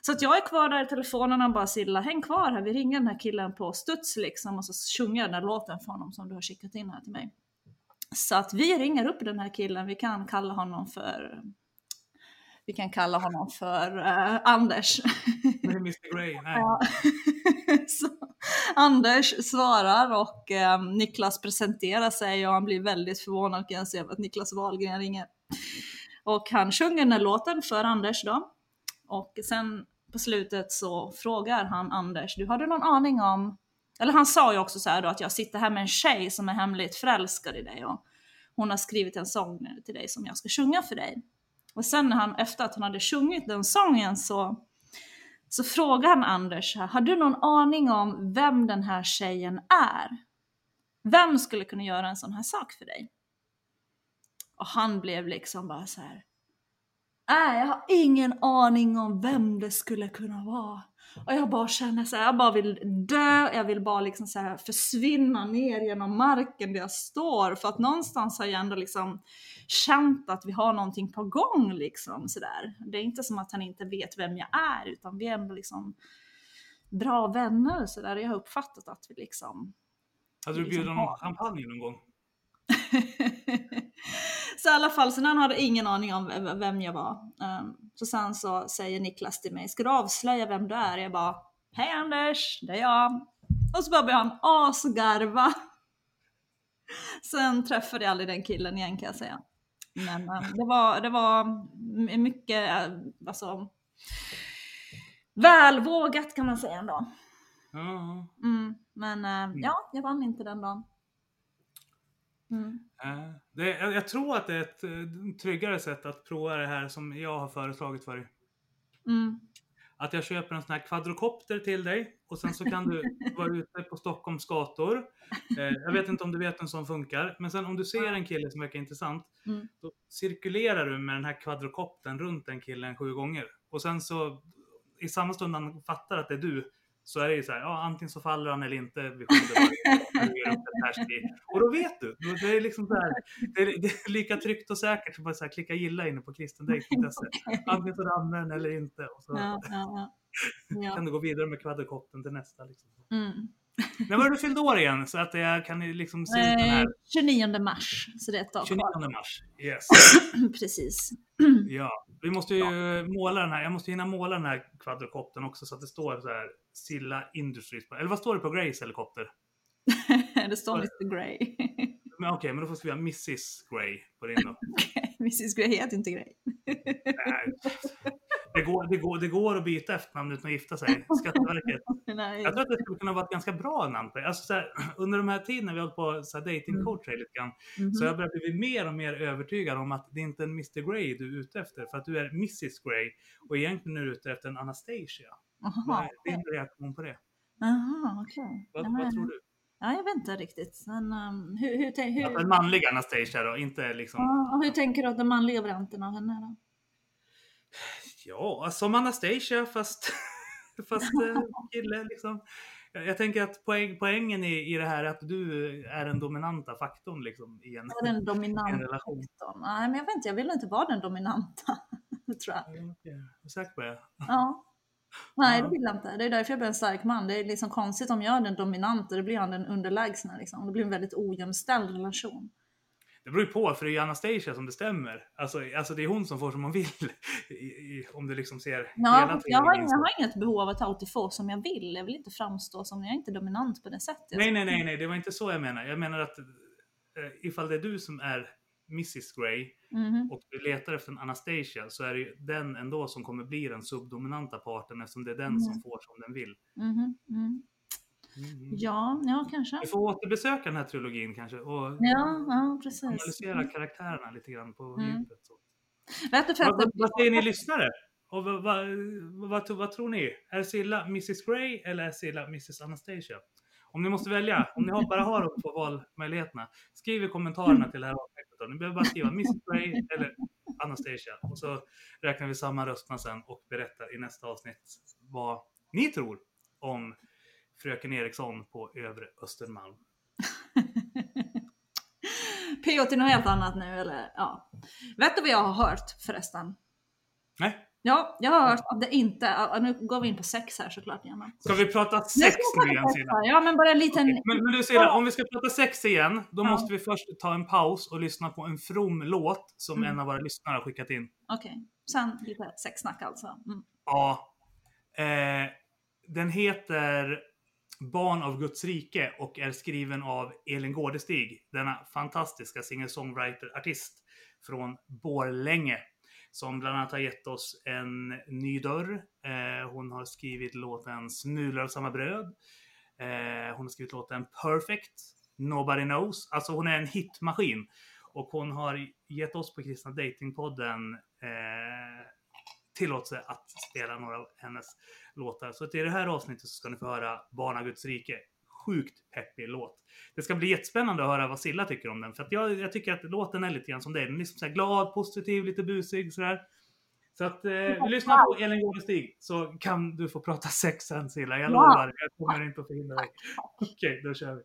Så att jag är kvar där i telefonen och bara Silla, häng kvar här, vi ringer den här killen på studs liksom och så sjunger jag den här låten för honom som du har skickat in här till mig. Så att vi ringer upp den här killen, vi kan kalla honom för vi kan kalla honom för eh, Anders. Mr Grey. Nej. Så, Anders svarar och eh, Niklas presenterar sig och han blir väldigt förvånad kan jag säga att Niklas Wahlgren ringer. Och han sjunger den här låten för Anders då. Och sen på slutet så frågar han Anders, du har du någon aning om, eller han sa ju också så här då att jag sitter här med en tjej som är hemligt förälskad i dig och hon har skrivit en sång till dig som jag ska sjunga för dig. Och sen när han, efter att han hade sjungit den sången så, så frågar han Anders, har du någon aning om vem den här tjejen är? Vem skulle kunna göra en sån här sak för dig? Och han blev liksom bara så här. Nej, jag har ingen aning om vem det skulle kunna vara. Och jag bara känner så här, jag bara vill dö, jag vill bara liksom så försvinna ner genom marken där jag står. För att någonstans har jag ändå liksom känt att vi har någonting på gång liksom sådär. Det är inte som att han inte vet vem jag är, utan vi är ändå liksom bra vänner sådär. Jag har uppfattat att vi liksom Hade du liksom bjudit honom har- champagne någon gång? så i alla fall, så han hade ingen aning om vem jag var. Um, så sen så säger Niklas till mig, ska du avslöja vem du är? Jag bara, hej Anders, det är jag. Och så bara börjar han asgarva. Sen träffade jag aldrig den killen igen kan jag säga. Men det, var, det var mycket, eh, alltså, välvågat kan man säga ändå. Mm, men eh, ja, jag vann inte den dagen. Mm. Eh, Det, jag, tror att det är ett eh, tryggare sätt att prova det här som jag har föreslagit för dig. Mm. Att jag köper en sån här kvadrokopter till dig och sen så kan du vara ute på Stockholms gator. Eh, jag vet inte om du vet en sån funkar, men sen om du ser en kille som verkar intressant, Mm. då cirkulerar du med den här kvadrokoptern runt den killen sju gånger. Och sen så i samma stund han fattar att det är du, så är det ju så här, ja antingen så faller han eller inte skyddet. Och då vet du. Det är liksom så här, det är, det är lika tryggt och säkert som att klicka gilla inne på kristendate.se. Antingen så ramlar den eller inte. Och så Ja, ja, ja. kan du gå vidare med kvadrokoptern till nästa. Liksom. Mm. När var du fyllde år igen? Så att jag kan liksom se ut den Eh, här 29 mars, så det är ett tag 29 kvar. mars. Yes. Precis. Ja, vi måste ju måla den här. Jag måste hinna måla den här kvadrokoptern också så att det står så här Silla Industries. Eller vad står det på Grays helikopter? det står Mr Grey. Men okej, men då får vi skriva Mrs Grey på din då. Mrs Grey heter inte Grey. Nej. Det går, det, går, det går att byta efternamn utan att gifta sig. Skatteverket. Nej. Jag tror att det skulle kunna vara ett ganska bra namn på det. Alltså så här, under de här tiderna vi har hållit på så här datingcoacha lite grann, Mhm. så har jag börjat bli mer och mer övertygad om att det inte är en Mr Grey du är ute efter, för att du är Mrs Grey. Och egentligen är du ute efter en Anastasia. Är din reaktion på det? Jaha, okej. Vad, vad tror du? Ja, jag vet inte riktigt. Men um, hur, hur, hur, Alltså en manlig Anastasia då, inte liksom... ja, hur tänker du att den manliga varianten av henne då? Ja, som Anastasia fast fast eh, kille liksom. Jag, tänker att poäng, poängen i, i det här är att du är den dominanta faktorn liksom i en, den i en dominanta relation. faktorn. Nej, men jag vet inte, jag vill inte vara den dominanta. tror jag. Ja, du säker på det? Ja. Nej, det vill jag inte. Det är därför jag blir en stark man. Det är liksom konstigt om jag är den dominanta, då blir han den underlägsna. Liksom. Det blir en väldigt ojämställd relation. Det beror ju på, för det är ju Anastasia som bestämmer. Alltså, alltså det är hon som får som hon vill. I, i, om du liksom ser Ja, jag, har, jag har inget behov av att alltid få som jag vill. Jag vill inte framstå som, jag är inte dominant på det sättet. Nej, nej, nej, nej, det var inte så jag menar. Jag menar att eh, ifall det är du som är Mrs Grey Mhm. och du letar efter en Anastasia så är det ju den ändå som kommer bli den subdominanta parten eftersom det är den som Mm. får som den vill. Mhm, mm. Mm. Ja, ja kanske. Vi får återbesöka den här trilogin kanske och Ja, ja precis. analysera karaktärerna lite grann på Mm. djupet. Vad, vad, säger ni lyssnare? Och vad, vad, vad, vad tror ni? Är Silla Mrs Grey eller är Silla Mrs Anastasia? Om ni måste välja, om ni bara har de två valmöjligheterna, skriv i kommentarerna till det här avsnittet. Då. Ni behöver bara skriva Mrs Grey eller Anastasia. Och så räknar vi samman rösterna sen och berättar i nästa avsnitt vad ni tror om Fröken Eriksson på Övre Östermalm. PO till något helt annat nu eller? Ja. Vet du vad jag har hört förresten? Nej? Ja, jag har hört att det inte, nu går vi in på sex här såklart igen. Ska vi prata sex nu igen Silla? Ja, men bara en liten... Men, men du Silla, om vi ska prata sex igen, då Ja. måste vi först ta en paus och lyssna på en from låt som Mm. en av våra lyssnare har skickat in. Okej, sen lite sexsnack alltså. Mm. Ja. Eh, den heter Barn av Guds rike och är skriven av Elin Gårdestig, denna fantastiska singer-songwriter-artist från Borlänge. Som bland annat har gett oss en ny dörr. Eh, hon har skrivit låten Smulor av samma bröd. Eh, hon har skrivit låten Perfect, Nobody knows. Alltså hon är en hitmaskin. Och hon har gett oss på Kristna Datingpodden eh, tillåtelse att spela några av hennes låtar. Så i det här avsnittet så ska ni få höra Barna Guds rike. Sjukt peppig låt. Det ska bli jättespännande att höra vad Silla tycker om den. För att jag, jag tycker att låten är lite grann som dig. Den är liksom så glad, positiv, lite busig sådär. Så att eh, vi lyssnar på Elin Gårdestig så kan du få prata sex sen Silla. Jag Ja. lovar, jag kommer inte att förhindra dig. Okej, då kör vi.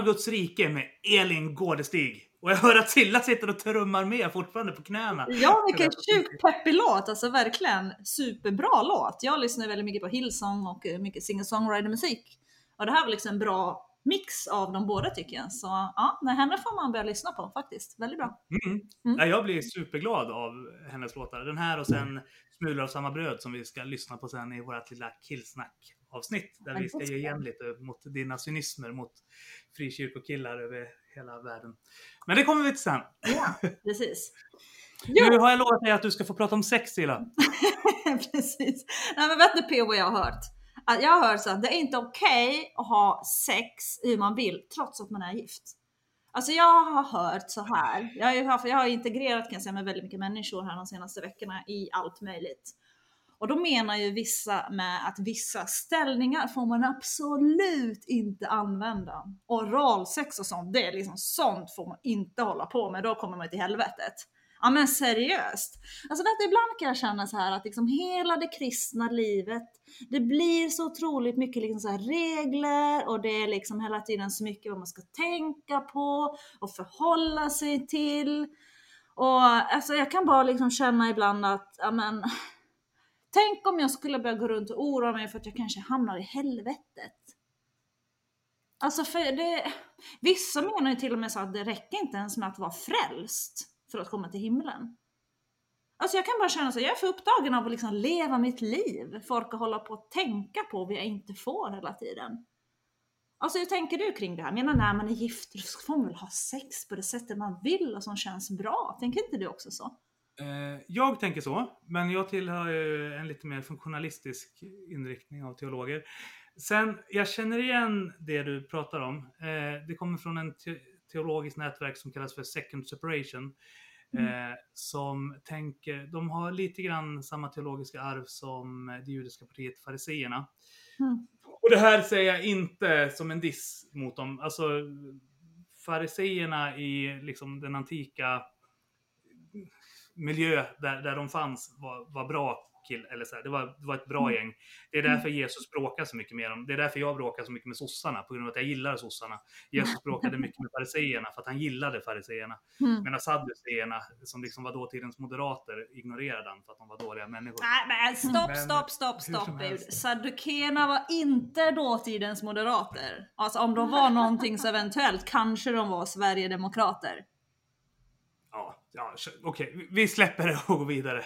Av Guds rike med Elin Gårdestig. Och jag hör att Silla sitter och trummar med fortfarande på knäna. Ja, vilken sjukt peppig låt. Alltså verkligen superbra låt. Jag lyssnar väldigt mycket på Hillsong och eh, mycket singer-songwriter-musik. Och det här var liksom en bra mix av de båda tycker jag. Så ja, henne får man börja lyssna på faktiskt. Väldigt bra. Mm. Mm. Ja, jag blir superglad av hennes låtar. Den här och sen Smulor av samma bröd som vi ska lyssna på sen i vårt lilla killsnack avsnitt där vi ska ge igen lite mot dina cynismer mot frikyrkokillar över hela världen. Men det kommer vi till sen. Ja, precis. Nu har jag lovat dig att du ska få prata om sex Silla. Precis. Nej men vet du P vad jag har hört? Att jag har hört så att det är inte okej att ha sex hur man vill trots att man är gift. Alltså jag har hört så här. Jag har, ju jag har integrerat kan jag säga med väldigt mycket människor här de senaste veckorna i allt möjligt. Och då menar ju vissa med att vissa ställningar får man absolut inte använda. Oralsex och sånt, det är liksom sånt får man inte hålla på med, då kommer man till helvetet. Ja men seriöst. Alltså vet du, ibland kan jag känna så här att liksom hela det kristna livet, det blir så otroligt mycket liksom så här regler och det är liksom hela tiden så mycket vad man ska tänka på och förhålla sig till. Och alltså jag kan bara liksom känna ibland att, ja men, tänk om jag skulle börja gå runt och oroa mig för att jag kanske hamnar i helvetet. Alltså för det, vissa menar ju till och med så att det räcker inte ens med att vara frälst för att komma till himlen. Alltså jag kan bara känna så, jag är för upptagen av att liksom leva mitt liv för att orka hålla på och tänka på vad jag inte får hela tiden. Alltså hur tänker du kring det här? Menar när man är gift, då får man väl ha sex på det sättet man vill och som känns bra? Tänker inte du också så? Eh, Jag tänker så, men jag tillhör ju en lite mer funktionalistisk inriktning av teologer. Sen, jag känner igen det du pratar om. Eh, Det kommer från en te- teologiskt nätverk som kallas för Second Separation. eh, Som tänker, de har lite grann samma teologiska arv som det judiska partiet Fariseerna. Mm. Och det här säger jag inte som en diss mot dem. Alltså, fariseerna i liksom den antika miljö där, där de fanns var, var bra kill, eller så här, det, var, det var ett bra Mm. gäng. Det är därför Jesus bråkar så mycket med dem. Det är därför jag bråkar så mycket med sossarna, på grund av att jag gillar sossarna. Jesus bråkade mycket med fariseerna för att han gillade fariseerna. Mm. Medan sadduceerna, som liksom var dåtidens moderater, ignorerade han för att de var dåliga människor. Nej men stopp, Men stopp, stopp, stopp helst. Saddukeerna var inte dåtidens moderater. Alltså om de var någonting så eventuellt kanske de var Sverigedemokrater. Ja, okej, vi- vi släpper det och går vidare.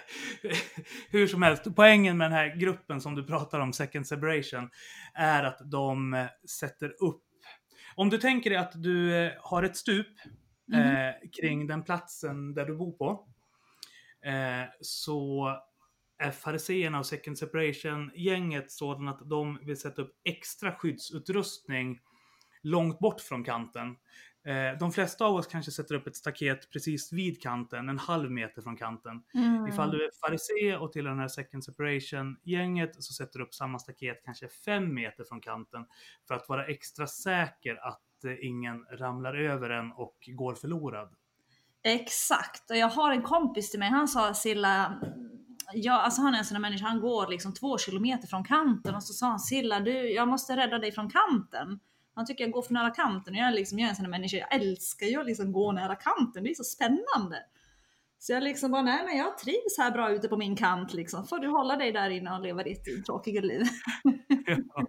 Hur som helst, poängen med den här gruppen som du pratar om, Second Separation, är att de eh, sätter upp... Om du tänker dig att du eh, har ett stup eh, kring den platsen där du bor på, eh, så är fariseerna och Second Separation-gänget sådana att de vill sätta upp extra skyddsutrustning långt bort från kanten. Eh, de flesta av oss kanske sätter upp ett staket precis vid kanten, en halv meter från kanten. Mm. Ifall du är farisé och till den här second separation-gänget så sätter du upp samma staket kanske fem meter från kanten för att vara extra säker att eh, ingen ramlar över en och går förlorad. Exakt, och jag har en kompis till mig, han sa Silla, ja, alltså han är en sån där människa, han går liksom två kilometer från kanten och så sa han Silla, du, jag måste rädda dig från kanten. Han tycker jag går för nära kanten och jag är, liksom, jag är en sån där människa, jag älskar ju att liksom gå nära kanten, det är så spännande. Så jag liksom bara, nej men jag trivs här bra ute på min kant liksom. Får du hålla dig där inne och leva ditt tråkiga liv. Ja.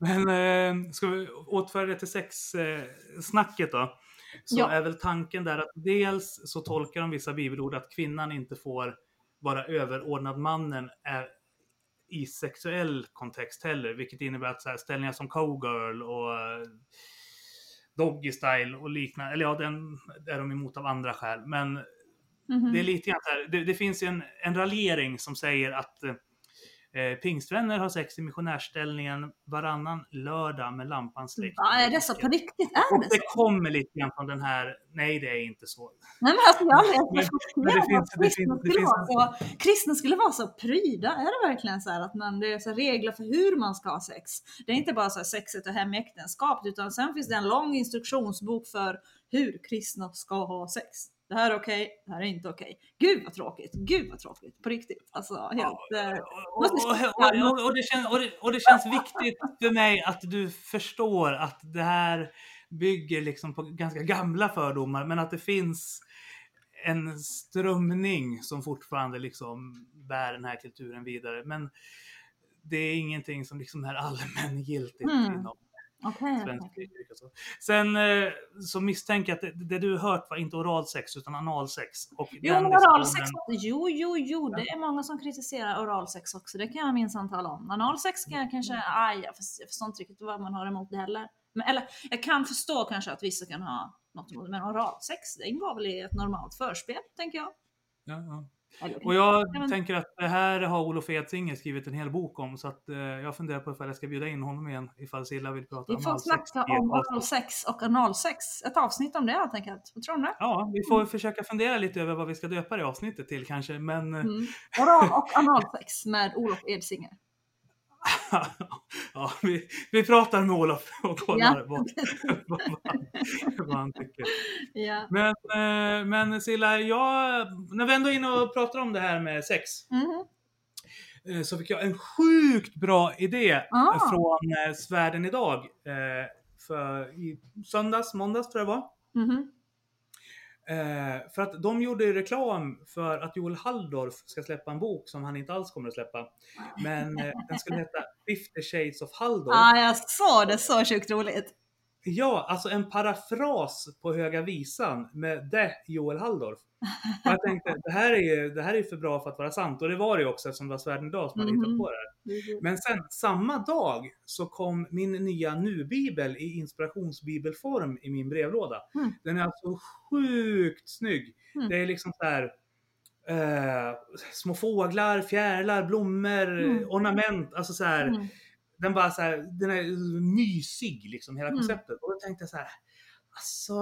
Men eh, ska vi återföra det till sexsnacket då? Så Ja. är väl tanken där att dels så tolkar de vissa bibelord att kvinnan inte får vara överordnad mannen är i sexuell kontext heller, vilket innebär att så här, ställningar som cowgirl och eh, doggy style och liknande, eller ja, den är de emot av andra skäl, men Mhm. det är lite grann så här, det, det finns en, en raljering som säger att eh, pingstvänner har sex i missionärställningen varannan lördag med lampan släckt. Ja, är det så på riktigt? Är Och det det så? kommer lite grann från den här, nej det är inte så. Nej men alltså jag har Men- läst men det finns- det kristna, finns- det skulle finns- vara så, kristna skulle vara så pryda. Är det verkligen så här att man, det är så regler för hur man ska ha sex? Det är inte bara så här sexet och hem i äktenskapet utan sen finns det en lång instruktionsbok för hur kristna ska ha sex. Det här är okej, det här är inte okej. Gud vad tråkigt, gud vad tråkigt. På riktigt. Alltså helt... och det känns viktigt för mig att du förstår att det här bygger liksom på ganska gamla fördomar men att det finns en strömning som fortfarande liksom bär den här kulturen vidare. Men det är ingenting som liksom är allmängiltigt Mm. inom Okej. svensk. Så. Sen eh, så misstänker jag att det, det du hört var inte oralsex utan analsex. Och Jo, den men oralsex också. Jo, jo, jo, det är många som kritiserar oralsex också. Det kan jag minsann tala om. Analsex kan jag kanske, aj, jag förstår, jag förstår inte riktigt vad man har emot det heller. Men, eller jag kan förstå kanske att vissa kan ha något emot det, men oralsex, det ingår väl i ett normalt förspel, tänker jag. Ja, ja. Och jag Ja, men- tänker att det här har Olof Edsinger skrivit en hel bok om så att eh, jag funderar på ifall jag ska bjuda in honom igen ifall Silla vill prata vi om får analsex snacka om avsnitt. oralsex och analsex. Ett avsnitt om det helt enkelt. Vad tror du? Ja, vi får försöka fundera lite över vad vi ska döpa det avsnittet till kanske, men eh, Mm. Oral och analsex med Olof Edsinger. ja, vi, vi pratar med Olof och kollar Ja. vad, vad, han, vad han tycker. Ja. Men, eh, men Silla, jag, när vi ändå är inne och pratar om det här med sex eh, så fick jag en sjukt bra idé Ah. från eh, Svärden idag. För i söndags, måndags tror jag det var. Mhm. Eh, för att de gjorde ju reklam för att Joel Halldorf ska släppa en bok som han inte alls kommer att släppa. Men eh, den skulle heta 50 Shades of Halldorf. Ja, jag såg det. Så sjukt roligt. Ja, alltså en parafras på Höga Visan med det Joel Halldorf. Och jag tänkte, det här, är ju, det här är för bra för att vara sant. Och det var det ju också eftersom det var Svärden idag som hade hittat Mhm. på det här. Men sen samma dag så kom min nya nu-bibel i inspirationsbibelform i min brevlåda. Mm. Den är alltså sjukt snygg. Mm. Det är liksom så här eh, små fåglar, fjärilar, blommor, Mm. ornament. Alltså så här, Mm. Den bara så här, den är mysig liksom, hela Mm. konceptet. Och då tänkte jag så här, alltså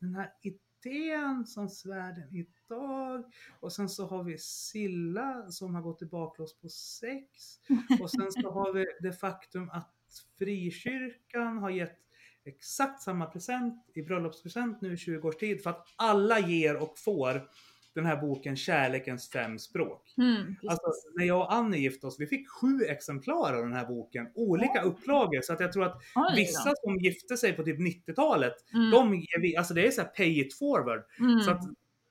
den här idén som svärden idag och sen så har vi Silla som har gått i baklås på sex och sen så har vi det faktum att frikyrkan har gett exakt samma present i bröllopspresent nu i 20 års tid för att alla ger och får den här boken Kärlekens fem språk. Mm. Alltså, när jag och Annie gifte oss, vi fick sju exemplar av den här boken. Olika upplagor. Så att jag tror att Oj då. vissa som gifte sig på typ 90-talet, Mm, de alltså det är så här pay it forward. mm. Så att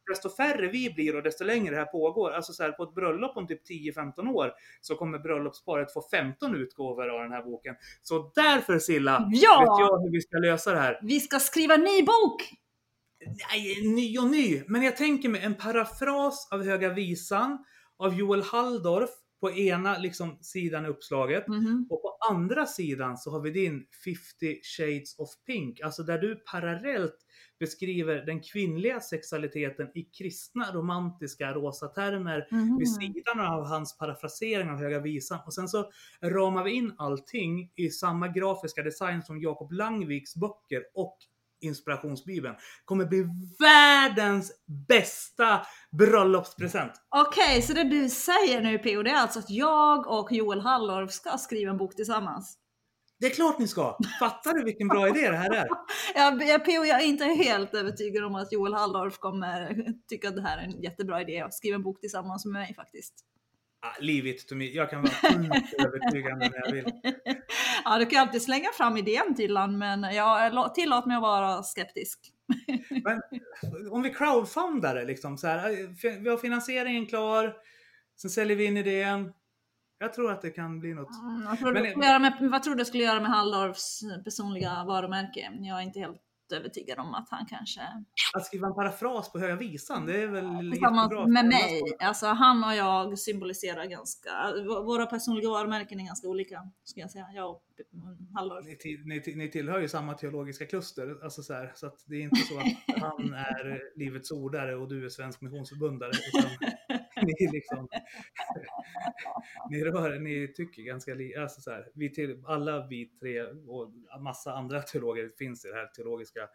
desto färre vi blir och desto längre det här pågår. Alltså så här, på ett bröllop om typ 10-15 år så kommer bröllopsparet få 15 utgåvor av den här boken. Så därför Silla, vet Ja! jag hur vi ska lösa det här. Vi ska skriva ny bok! Nej, ny och ny. Men jag tänker mig en parafras av Höga Visan av Joel Halldorf på ena liksom, sidan uppslaget. Mhm. Och på andra sidan så har vi din 50 shades of pink. Alltså där du parallellt beskriver den kvinnliga sexualiteten i kristna romantiska rosa termer Mhm. vid sidan av hans parafrasering av Höga Visan. Och sen så ramar vi in allting i samma grafiska design som Jakob Langviks böcker och inspirationsbibeln. Kommer bli världens bästa bröllopspresent. Okej, så det du säger nu P.O. det är alltså att jag och Joel Halldorf ska skriva en bok tillsammans? Det är klart ni ska! Fattar du vilken bra idé det här är? Jag, jag, P.O. jag är inte helt övertygad om att Joel Halldorf kommer tycka att det här är en jättebra idé att skriva en bok tillsammans med mig faktiskt. Ah, leave it to me. Jag kan vara övertygande när jag vill. Ja, du kan alltid slänga fram idén han, men jag tillåt mig att vara skeptisk. Men om vi crowdfundar det liksom så här. Vi har finansieringen klar. Sen säljer vi in idén. Jag tror att det kan bli något. Mm, vad, tror Men- med, vad tror du skulle göra med Halldorfs personliga varumärke? Jag är inte helt övertygad om att han kanske... Att skriva en parafras på Höga Visan, det är väl Tillsammans jättebra. med mig. Alltså han och jag symboliserar ganska... Våra personliga varumärken är ganska olika, skulle jag säga. Jag och Halldorf. Ni, till, ni, till- ni tillhör ju samma teologiska kluster, alltså så, här, så att det är inte så att han är Livets ordare och du är Svensk Missionsförbundare. Utan ni, liksom, ni, rör, ni tycker ganska lika. Alltså så här, vi till, alla vi tre och massa andra teologer finns i det här teologiska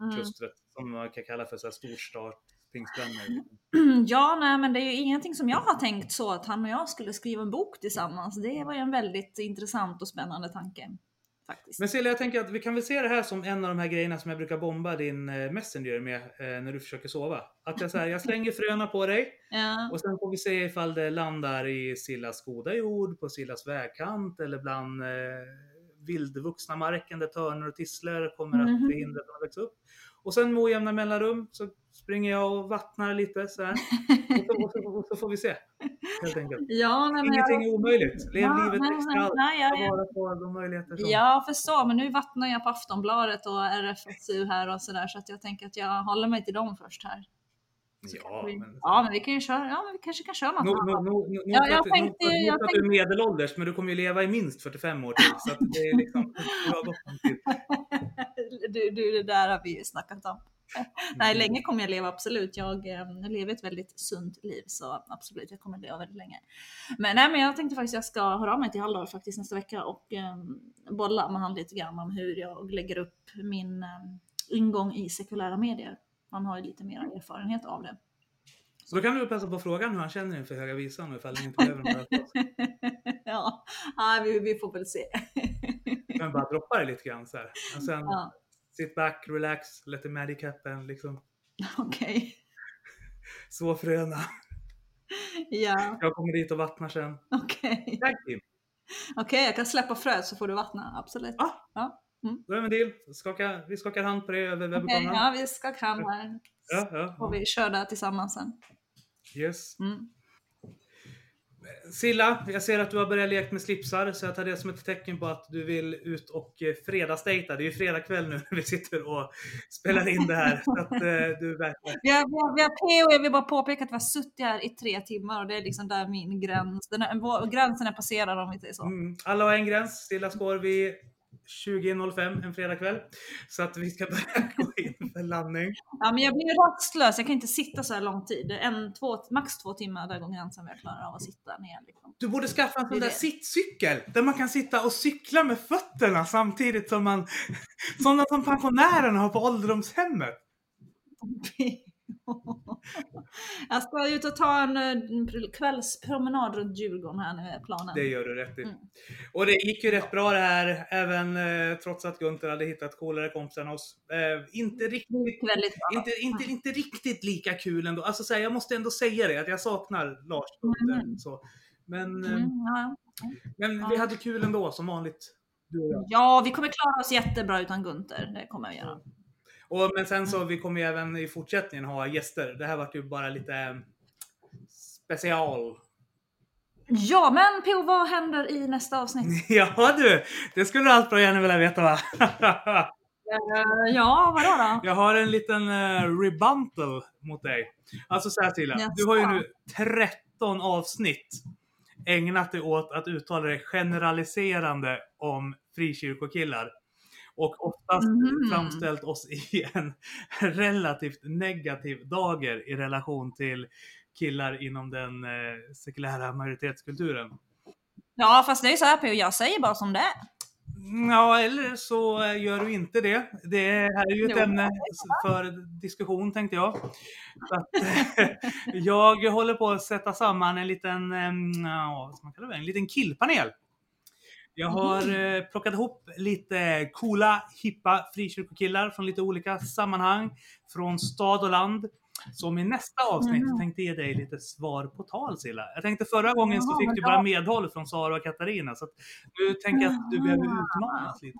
Mm. klustret som man kan kalla för så här storstart. Ja, nej, men det är ju ingenting som jag har tänkt så att han och jag skulle skriva en bok tillsammans. Det var ju en väldigt intressant och spännande tanke. Faktiskt. Men Silja, jag tänker att vi kan väl se det här som en av de här grejerna som jag brukar bomba din eh, Messenger med eh, när du försöker sova. Att jag, så här, jag slänger fröna på dig Ja. och sen får vi se ifall det landar i Sillas goda jord, på Sillas vägkant eller bland eh, vildvuxna marken där törnor och tisslor kommer Mhm. att hindra från att växa upp. Och sen med ojämna mellanrum så springer jag och vattnar lite så här. Och så, och så, och så får vi se. Helt enkelt. Ja, nej, men jag, Ingenting är omöjligt. Lev Ja, livet nej, extra nej, jag- Ta vara på de möjligheter som... jag förstår, men nu vattnar jag på Aftonbladet och RFSU här och sådär så att jag tänker att jag håller mig till dem först här. Ja, men... Ja, men vi kan ju köra, ja, men vi kanske kan köra något Nog annat. no, no, no, Ja, jag att, tänkte- nog jag att du är medelålders, men du kommer ju leva i minst 45 år till. Så att det är liksom. Du, du, det där har vi ju snackat om. Nej, Mm. länge kommer jag leva absolut. Jag eh, lever ett väldigt sunt liv så absolut, jag kommer leva väldigt länge. Men, nej, men jag tänkte faktiskt jag ska höra av mig till Halldor faktiskt nästa vecka och eh, bolla med han lite grann om hur jag lägger upp min eh, ingång i sekulära medier. Han har ju lite mer erfarenhet av det. Så då kan du passa på frågan hur han känner inför Höga Visan och ifall han inte behöver några ja, nej, vi, vi får väl se. Kan bara droppa det lite grann så här. Och sen ja, sit back, relax, let the magic happen. Liksom. okej. Så fröna. Ja, Jag kommer dit och vattnar sen. okej. Team. Okej, jag kan släppa fröet så får du vattna, absolut. Ja. Ja. Då är vi en deal. Skaka, vi skakar hand på det över webbkameran. ja, vi ska kram här. Ja, ja, Får vi köra tillsammans sen. Yes. Mm. Silla, jag ser att du har börjat leka med slipsar så jag tar det som ett tecken på att du vill ut och eh, fredagsdejta. Det är ju fredag kväll nu när vi sitter och spelar in det här. Så att eh, du verkar... Vi har, vi har, vi har PO, jag vill bara påpeka att vi har suttit här i tre timmar och det är liksom där min gräns, den är, vår, gränsen är passerad om vi säger så. Mm, alla har en gräns. Silla spår vid 20.05 en fredagkväll. Så att vi ska börja gå in för landning. Ja, men jag blir rastlös, jag kan inte sitta så här lång tid. En, två, max två timmar där går gränsen jag klarar av att sitta ner. Liksom. Du borde skaffa en sån är där det. sittcykel där man kan sitta och cykla med fötterna samtidigt som man... Sådana som pensionärerna har på ålderdomshemmet. jag ska ut och ta en eh, kvällspromenad runt Djurgården här nu är planen. Det gör du rätt i. Mm. Och det gick ju rätt bra det här, även eh, trots att Gunther hade hittat coolare kompisar än oss. Eh, inte riktigt Väldigt bra. Inte, inte, inte riktigt lika kul ändå. Alltså, så här, jag måste ändå säga det, att jag saknar Lars Gunther. Mm. Så. Men, eh, Mm, ja. men vi hade kul ändå, som vanligt. Ja, vi kommer klara oss jättebra utan Gunther. Det kommer vi göra. Och, men sen så vi kommer ju även i fortsättningen ha gäster. Det här vart ju bara lite eh, special. Ja, men PO, vad händer i nästa avsnitt? ja du, det skulle du allt bra gärna vilja veta va? Eh, ja, vadå då? Jag har en liten uh, rebuntal mot dig. Alltså så här Silla, du har ju nu 13 avsnitt ägnat dig åt att uttala dig generaliserande om frikyrkokillar. Och oftast Mhm. framställt oss i en relativt negativ dager i relation till killar inom den eh, sekulära majoritetskulturen. Ja, fast det är ju så här PO, jag säger bara som det är. Ja, eller så eh, gör du inte det. Det här är ju ett Jo. ämne för diskussion tänkte jag. Att, jag håller på att sätta samman en liten, ja, vad ska man kalla det, en liten killpanel. Jag har eh, plockat ihop lite coola, hippa frikyrkokillar från lite olika sammanhang. Från stad och land. Som i nästa avsnitt Mhm. tänkte ge dig lite svar på tal Silla. Jag tänkte förra gången så fick du bara medhåll från Sara och Katarina. Så nu tänker jag att du behöver utmanas lite.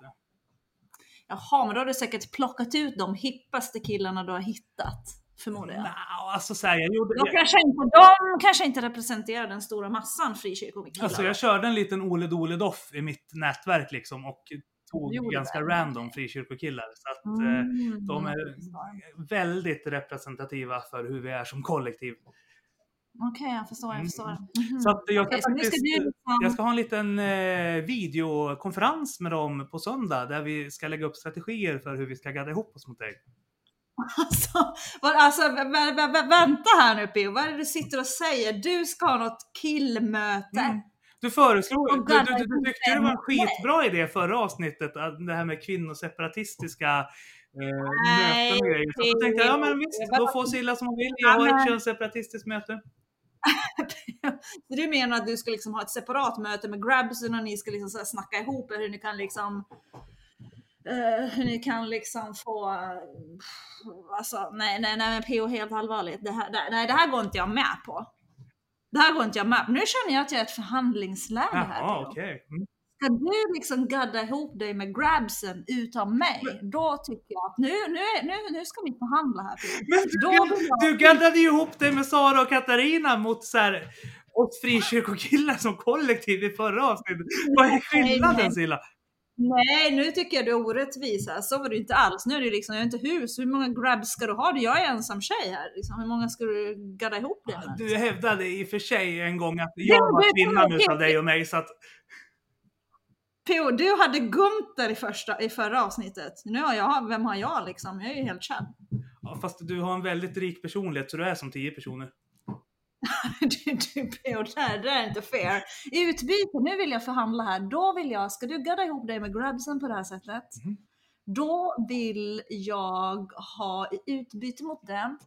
Jaha, men då har du säkert plockat ut de hippaste killarna du har hittat. Förmodar jag. Nå, alltså så här, jag gjorde... De kanske, inte, de kanske inte representerar den stora massan frikyrkokillar. alltså jag körde en liten Ole Dole Doff i mitt nätverk liksom och tog ganska det? random frikyrkokillar. Så att eh, Mm, de jag är förstår. väldigt representativa för hur vi är som kollektiv. Okej, jag förstår, jag förstår. Mm. Så att jag, nu ska faktiskt, du liksom- jag ska ha en liten eh, videokonferens med dem på söndag där vi ska lägga upp strategier för hur vi ska gadda ihop oss mot dig. Alltså, vad, alltså vä- vä- vä- vä- vänta här nu Pio, vad är det du sitter och säger? Du ska ha något killmöte. Mm. Du föreslog, du, du, du, tyckte det var en skitbra idé förra avsnittet, det här med kvinnoseparatistiska eh, möten och grejer. Så då tänkte jag, ja men visst, då får Silla som hon vill. Jag har ett könsseparatistiskt möte. Så du menar att du ska liksom ha ett separat möte med Grabson och ni ska liksom så snacka ihop hur ni kan liksom eh, hur ni kan liksom få, uh, alltså nej, nej, nej, men PO helt allvarligt, det här, det, nej det här går inte jag med på. Det här går inte jag med på. Nu känner jag att jag är ett förhandlingsläge här. Jaha, okej. Mm. Ska du liksom gadda ihop dig med Grabsen utan mig, då tycker jag att nu, nu, nu, nu ska vi förhandla här. Men Då du, jag- du gaddade ju ihop dig med Sara och Katarina mot så här, oss frikyrkokillar som kollektiv i förra avsnittet. Vad är skillnaden. Silla? Nej, nu tycker jag du är orättvis här. Så var det inte alls. Nu är det liksom, jag har inte hus. Hur många grabs ska du ha? Jag är ensam tjej här. Liksom. Hur många ska du gadda ihop det med? Du hävdade i och för sig en gång att jag det- var kvinnan utav dig och mig så att P.O. du hade Gunther i, första, i förra avsnittet. Nu har jag, vem har jag liksom? Jag är ju helt känd. ja, fast du har en väldigt rik personlighet så du är som tio personer. du, du P.O. det är inte fair. I utbyte, nu vill jag förhandla här. Då vill jag, ska du gadda ihop dig med grabsen på det här sättet? Mhm. Då vill jag ha i utbyte mot det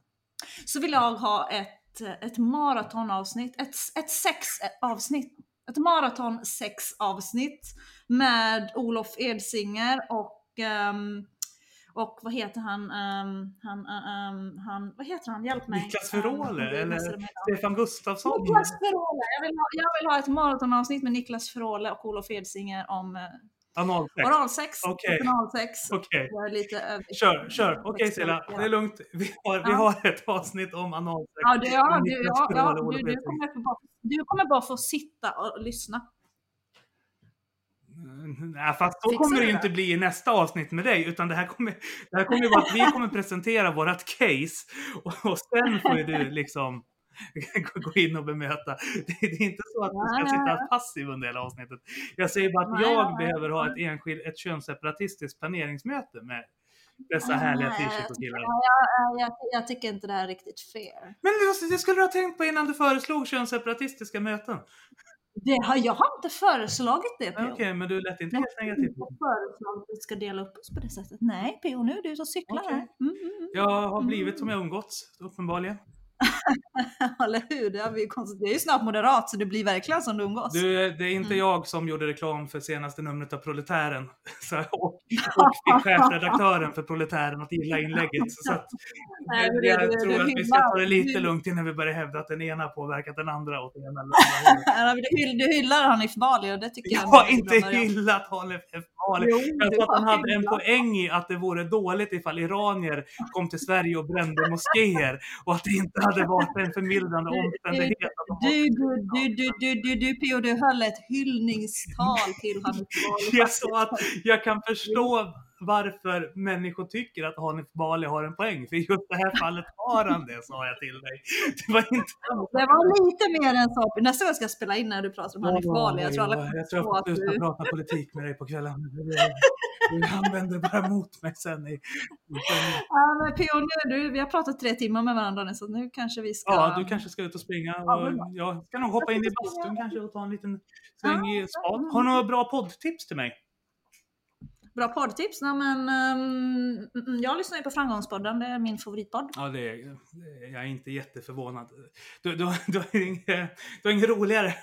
så vill jag ha ett, ett maratonavsnitt, ett, ett sexavsnitt. Ett maraton sexavsnitt med Olof Edsinger och ehm, och vad heter han? ehm, han, ehm, han vad heter han? Hjälp mig. Niklas Ehm, Ferole eller det. Stefan Gustafsson? Niklas Ferole! Jag vill, ha, jag vill ha ett maratonavsnitt med Niklas Ferole och Olof Edsinger om eh, Analsex? oralsex, Okej. analsex. Okej. Lite över- Kör, kör. Okej Silla, det är lugnt. Vi har, vi Ja. har ett avsnitt om analsex. Ja, du, ja, du, ja, ja, du, du, kommer bara, du kommer bara få sitta och lyssna. Nej, fast så kommer det ju inte bli i nästa avsnitt med dig, utan det här kommer, det här kommer ju vara att vi kommer presentera vårat case och, och sen får ju du liksom gå in och bemöta. Det, är inte så att du ska sitta passiv under hela avsnittet. Jag säger bara att jag behöver ha ett enskilt, ett könsseparatistiskt planeringsmöte med dessa härliga Nej, frikyrkokillar. Ja, jag, jag, jag tycker inte det här är riktigt fair. Men det, det skulle du ha tänkt på innan du föreslog könsseparatistiska möten. Det har, jag har inte föreslagit det Okej, PO. men du lät inte Jag helt har negativ. inte föreslagit att vi ska dela upp oss på det sättet. Nej PO, nu är du som cyklar Okej. här. Mm, mm, mm. Jag har blivit som jag umgåtts, uppenbarligen. Eller hur? Det, har vi konstigt. det är ju snart moderat så det blir verkligen som du umgås. Du, det är inte Mm. jag som gjorde reklam för senaste numret av Proletären. Så, och, och fick chefredaktören för Proletären att gilla inlägget. Så att, Nej, jag, jag du- tror du att vi ska ta det lite lugnt innan vi börjar hävda att den ena påverkat den andra åt det ena eller Du, hyll, du hyllar Hanif Bali och det tycker jag Jag är har inte hyllat Hanif. Bali. Jo, Jag sa att han hade en poäng i att det vore dåligt ifall iranier kom till Sverige och brände moskéer och att det inte hade varit en förmildrande omständighet. Du, du, du, du, du, du, du, Pio, du höll ett hyllningstal till Bali. Jag sa att jag kan förstå varför människor tycker att Hanif Bali har en poäng. För i just det här fallet har han det, sa jag till dig. Det var inte... Det var lite mer än så. Nästa gång ska jag spela in när du pratar om Hanif Bali. Jag tror alla jag tror att du... prata politik med dig på kvällen. Du använder bara mot mig sen. I... Ja, men Pio, nu, du, vi har pratat tre timmar med varandra nu så nu kanske vi ska... Ja, du kanske ska ut och springa. Och jag ska nog hoppa in i ska bastun kanske och ta en liten sväng i spat. Har du några bra poddtips till mig? Bra poddtips. Nej, men, mm, jag lyssnar ju på Framgångspodden, det är min favoritpodd. Ja, det är, jag är inte jätteförvånad. Du, du, du, har inget, du har inget roligare?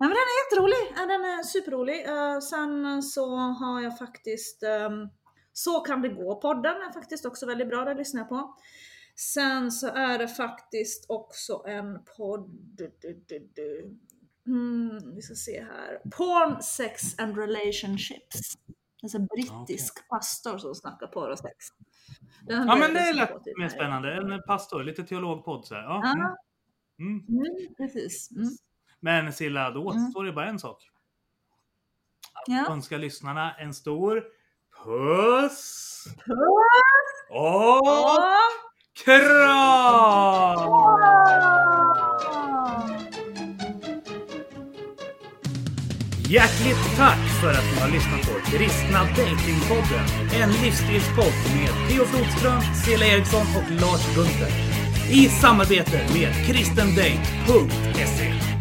Nej, men den är jätterolig. Den är superrolig. Eh, sen så har jag faktiskt ehm, Så kan det gå podden är faktiskt också väldigt bra, den lyssnar jag på. Sen så är det faktiskt också en podd. Mm, vi ska se här. Porn, sex and relationships. Alltså brittisk pastor som snackar porr och sex. Den Ja, men det lät mer spännande. En pastor, lite teologpodd så här. Ja, Ja, mm. Mm. mm, precis. Mm. Men Silla, då Mm. återstår det bara en sak. Ja. Önska lyssnarna en stor puss Puss! och Och kram! Hjärtligt tack för att ni har lyssnat på Kristna Datingpodden. En livsstilspodd med Theo Flodström, Cela Eriksson och Lars Gunther. I samarbete med kristendate.se.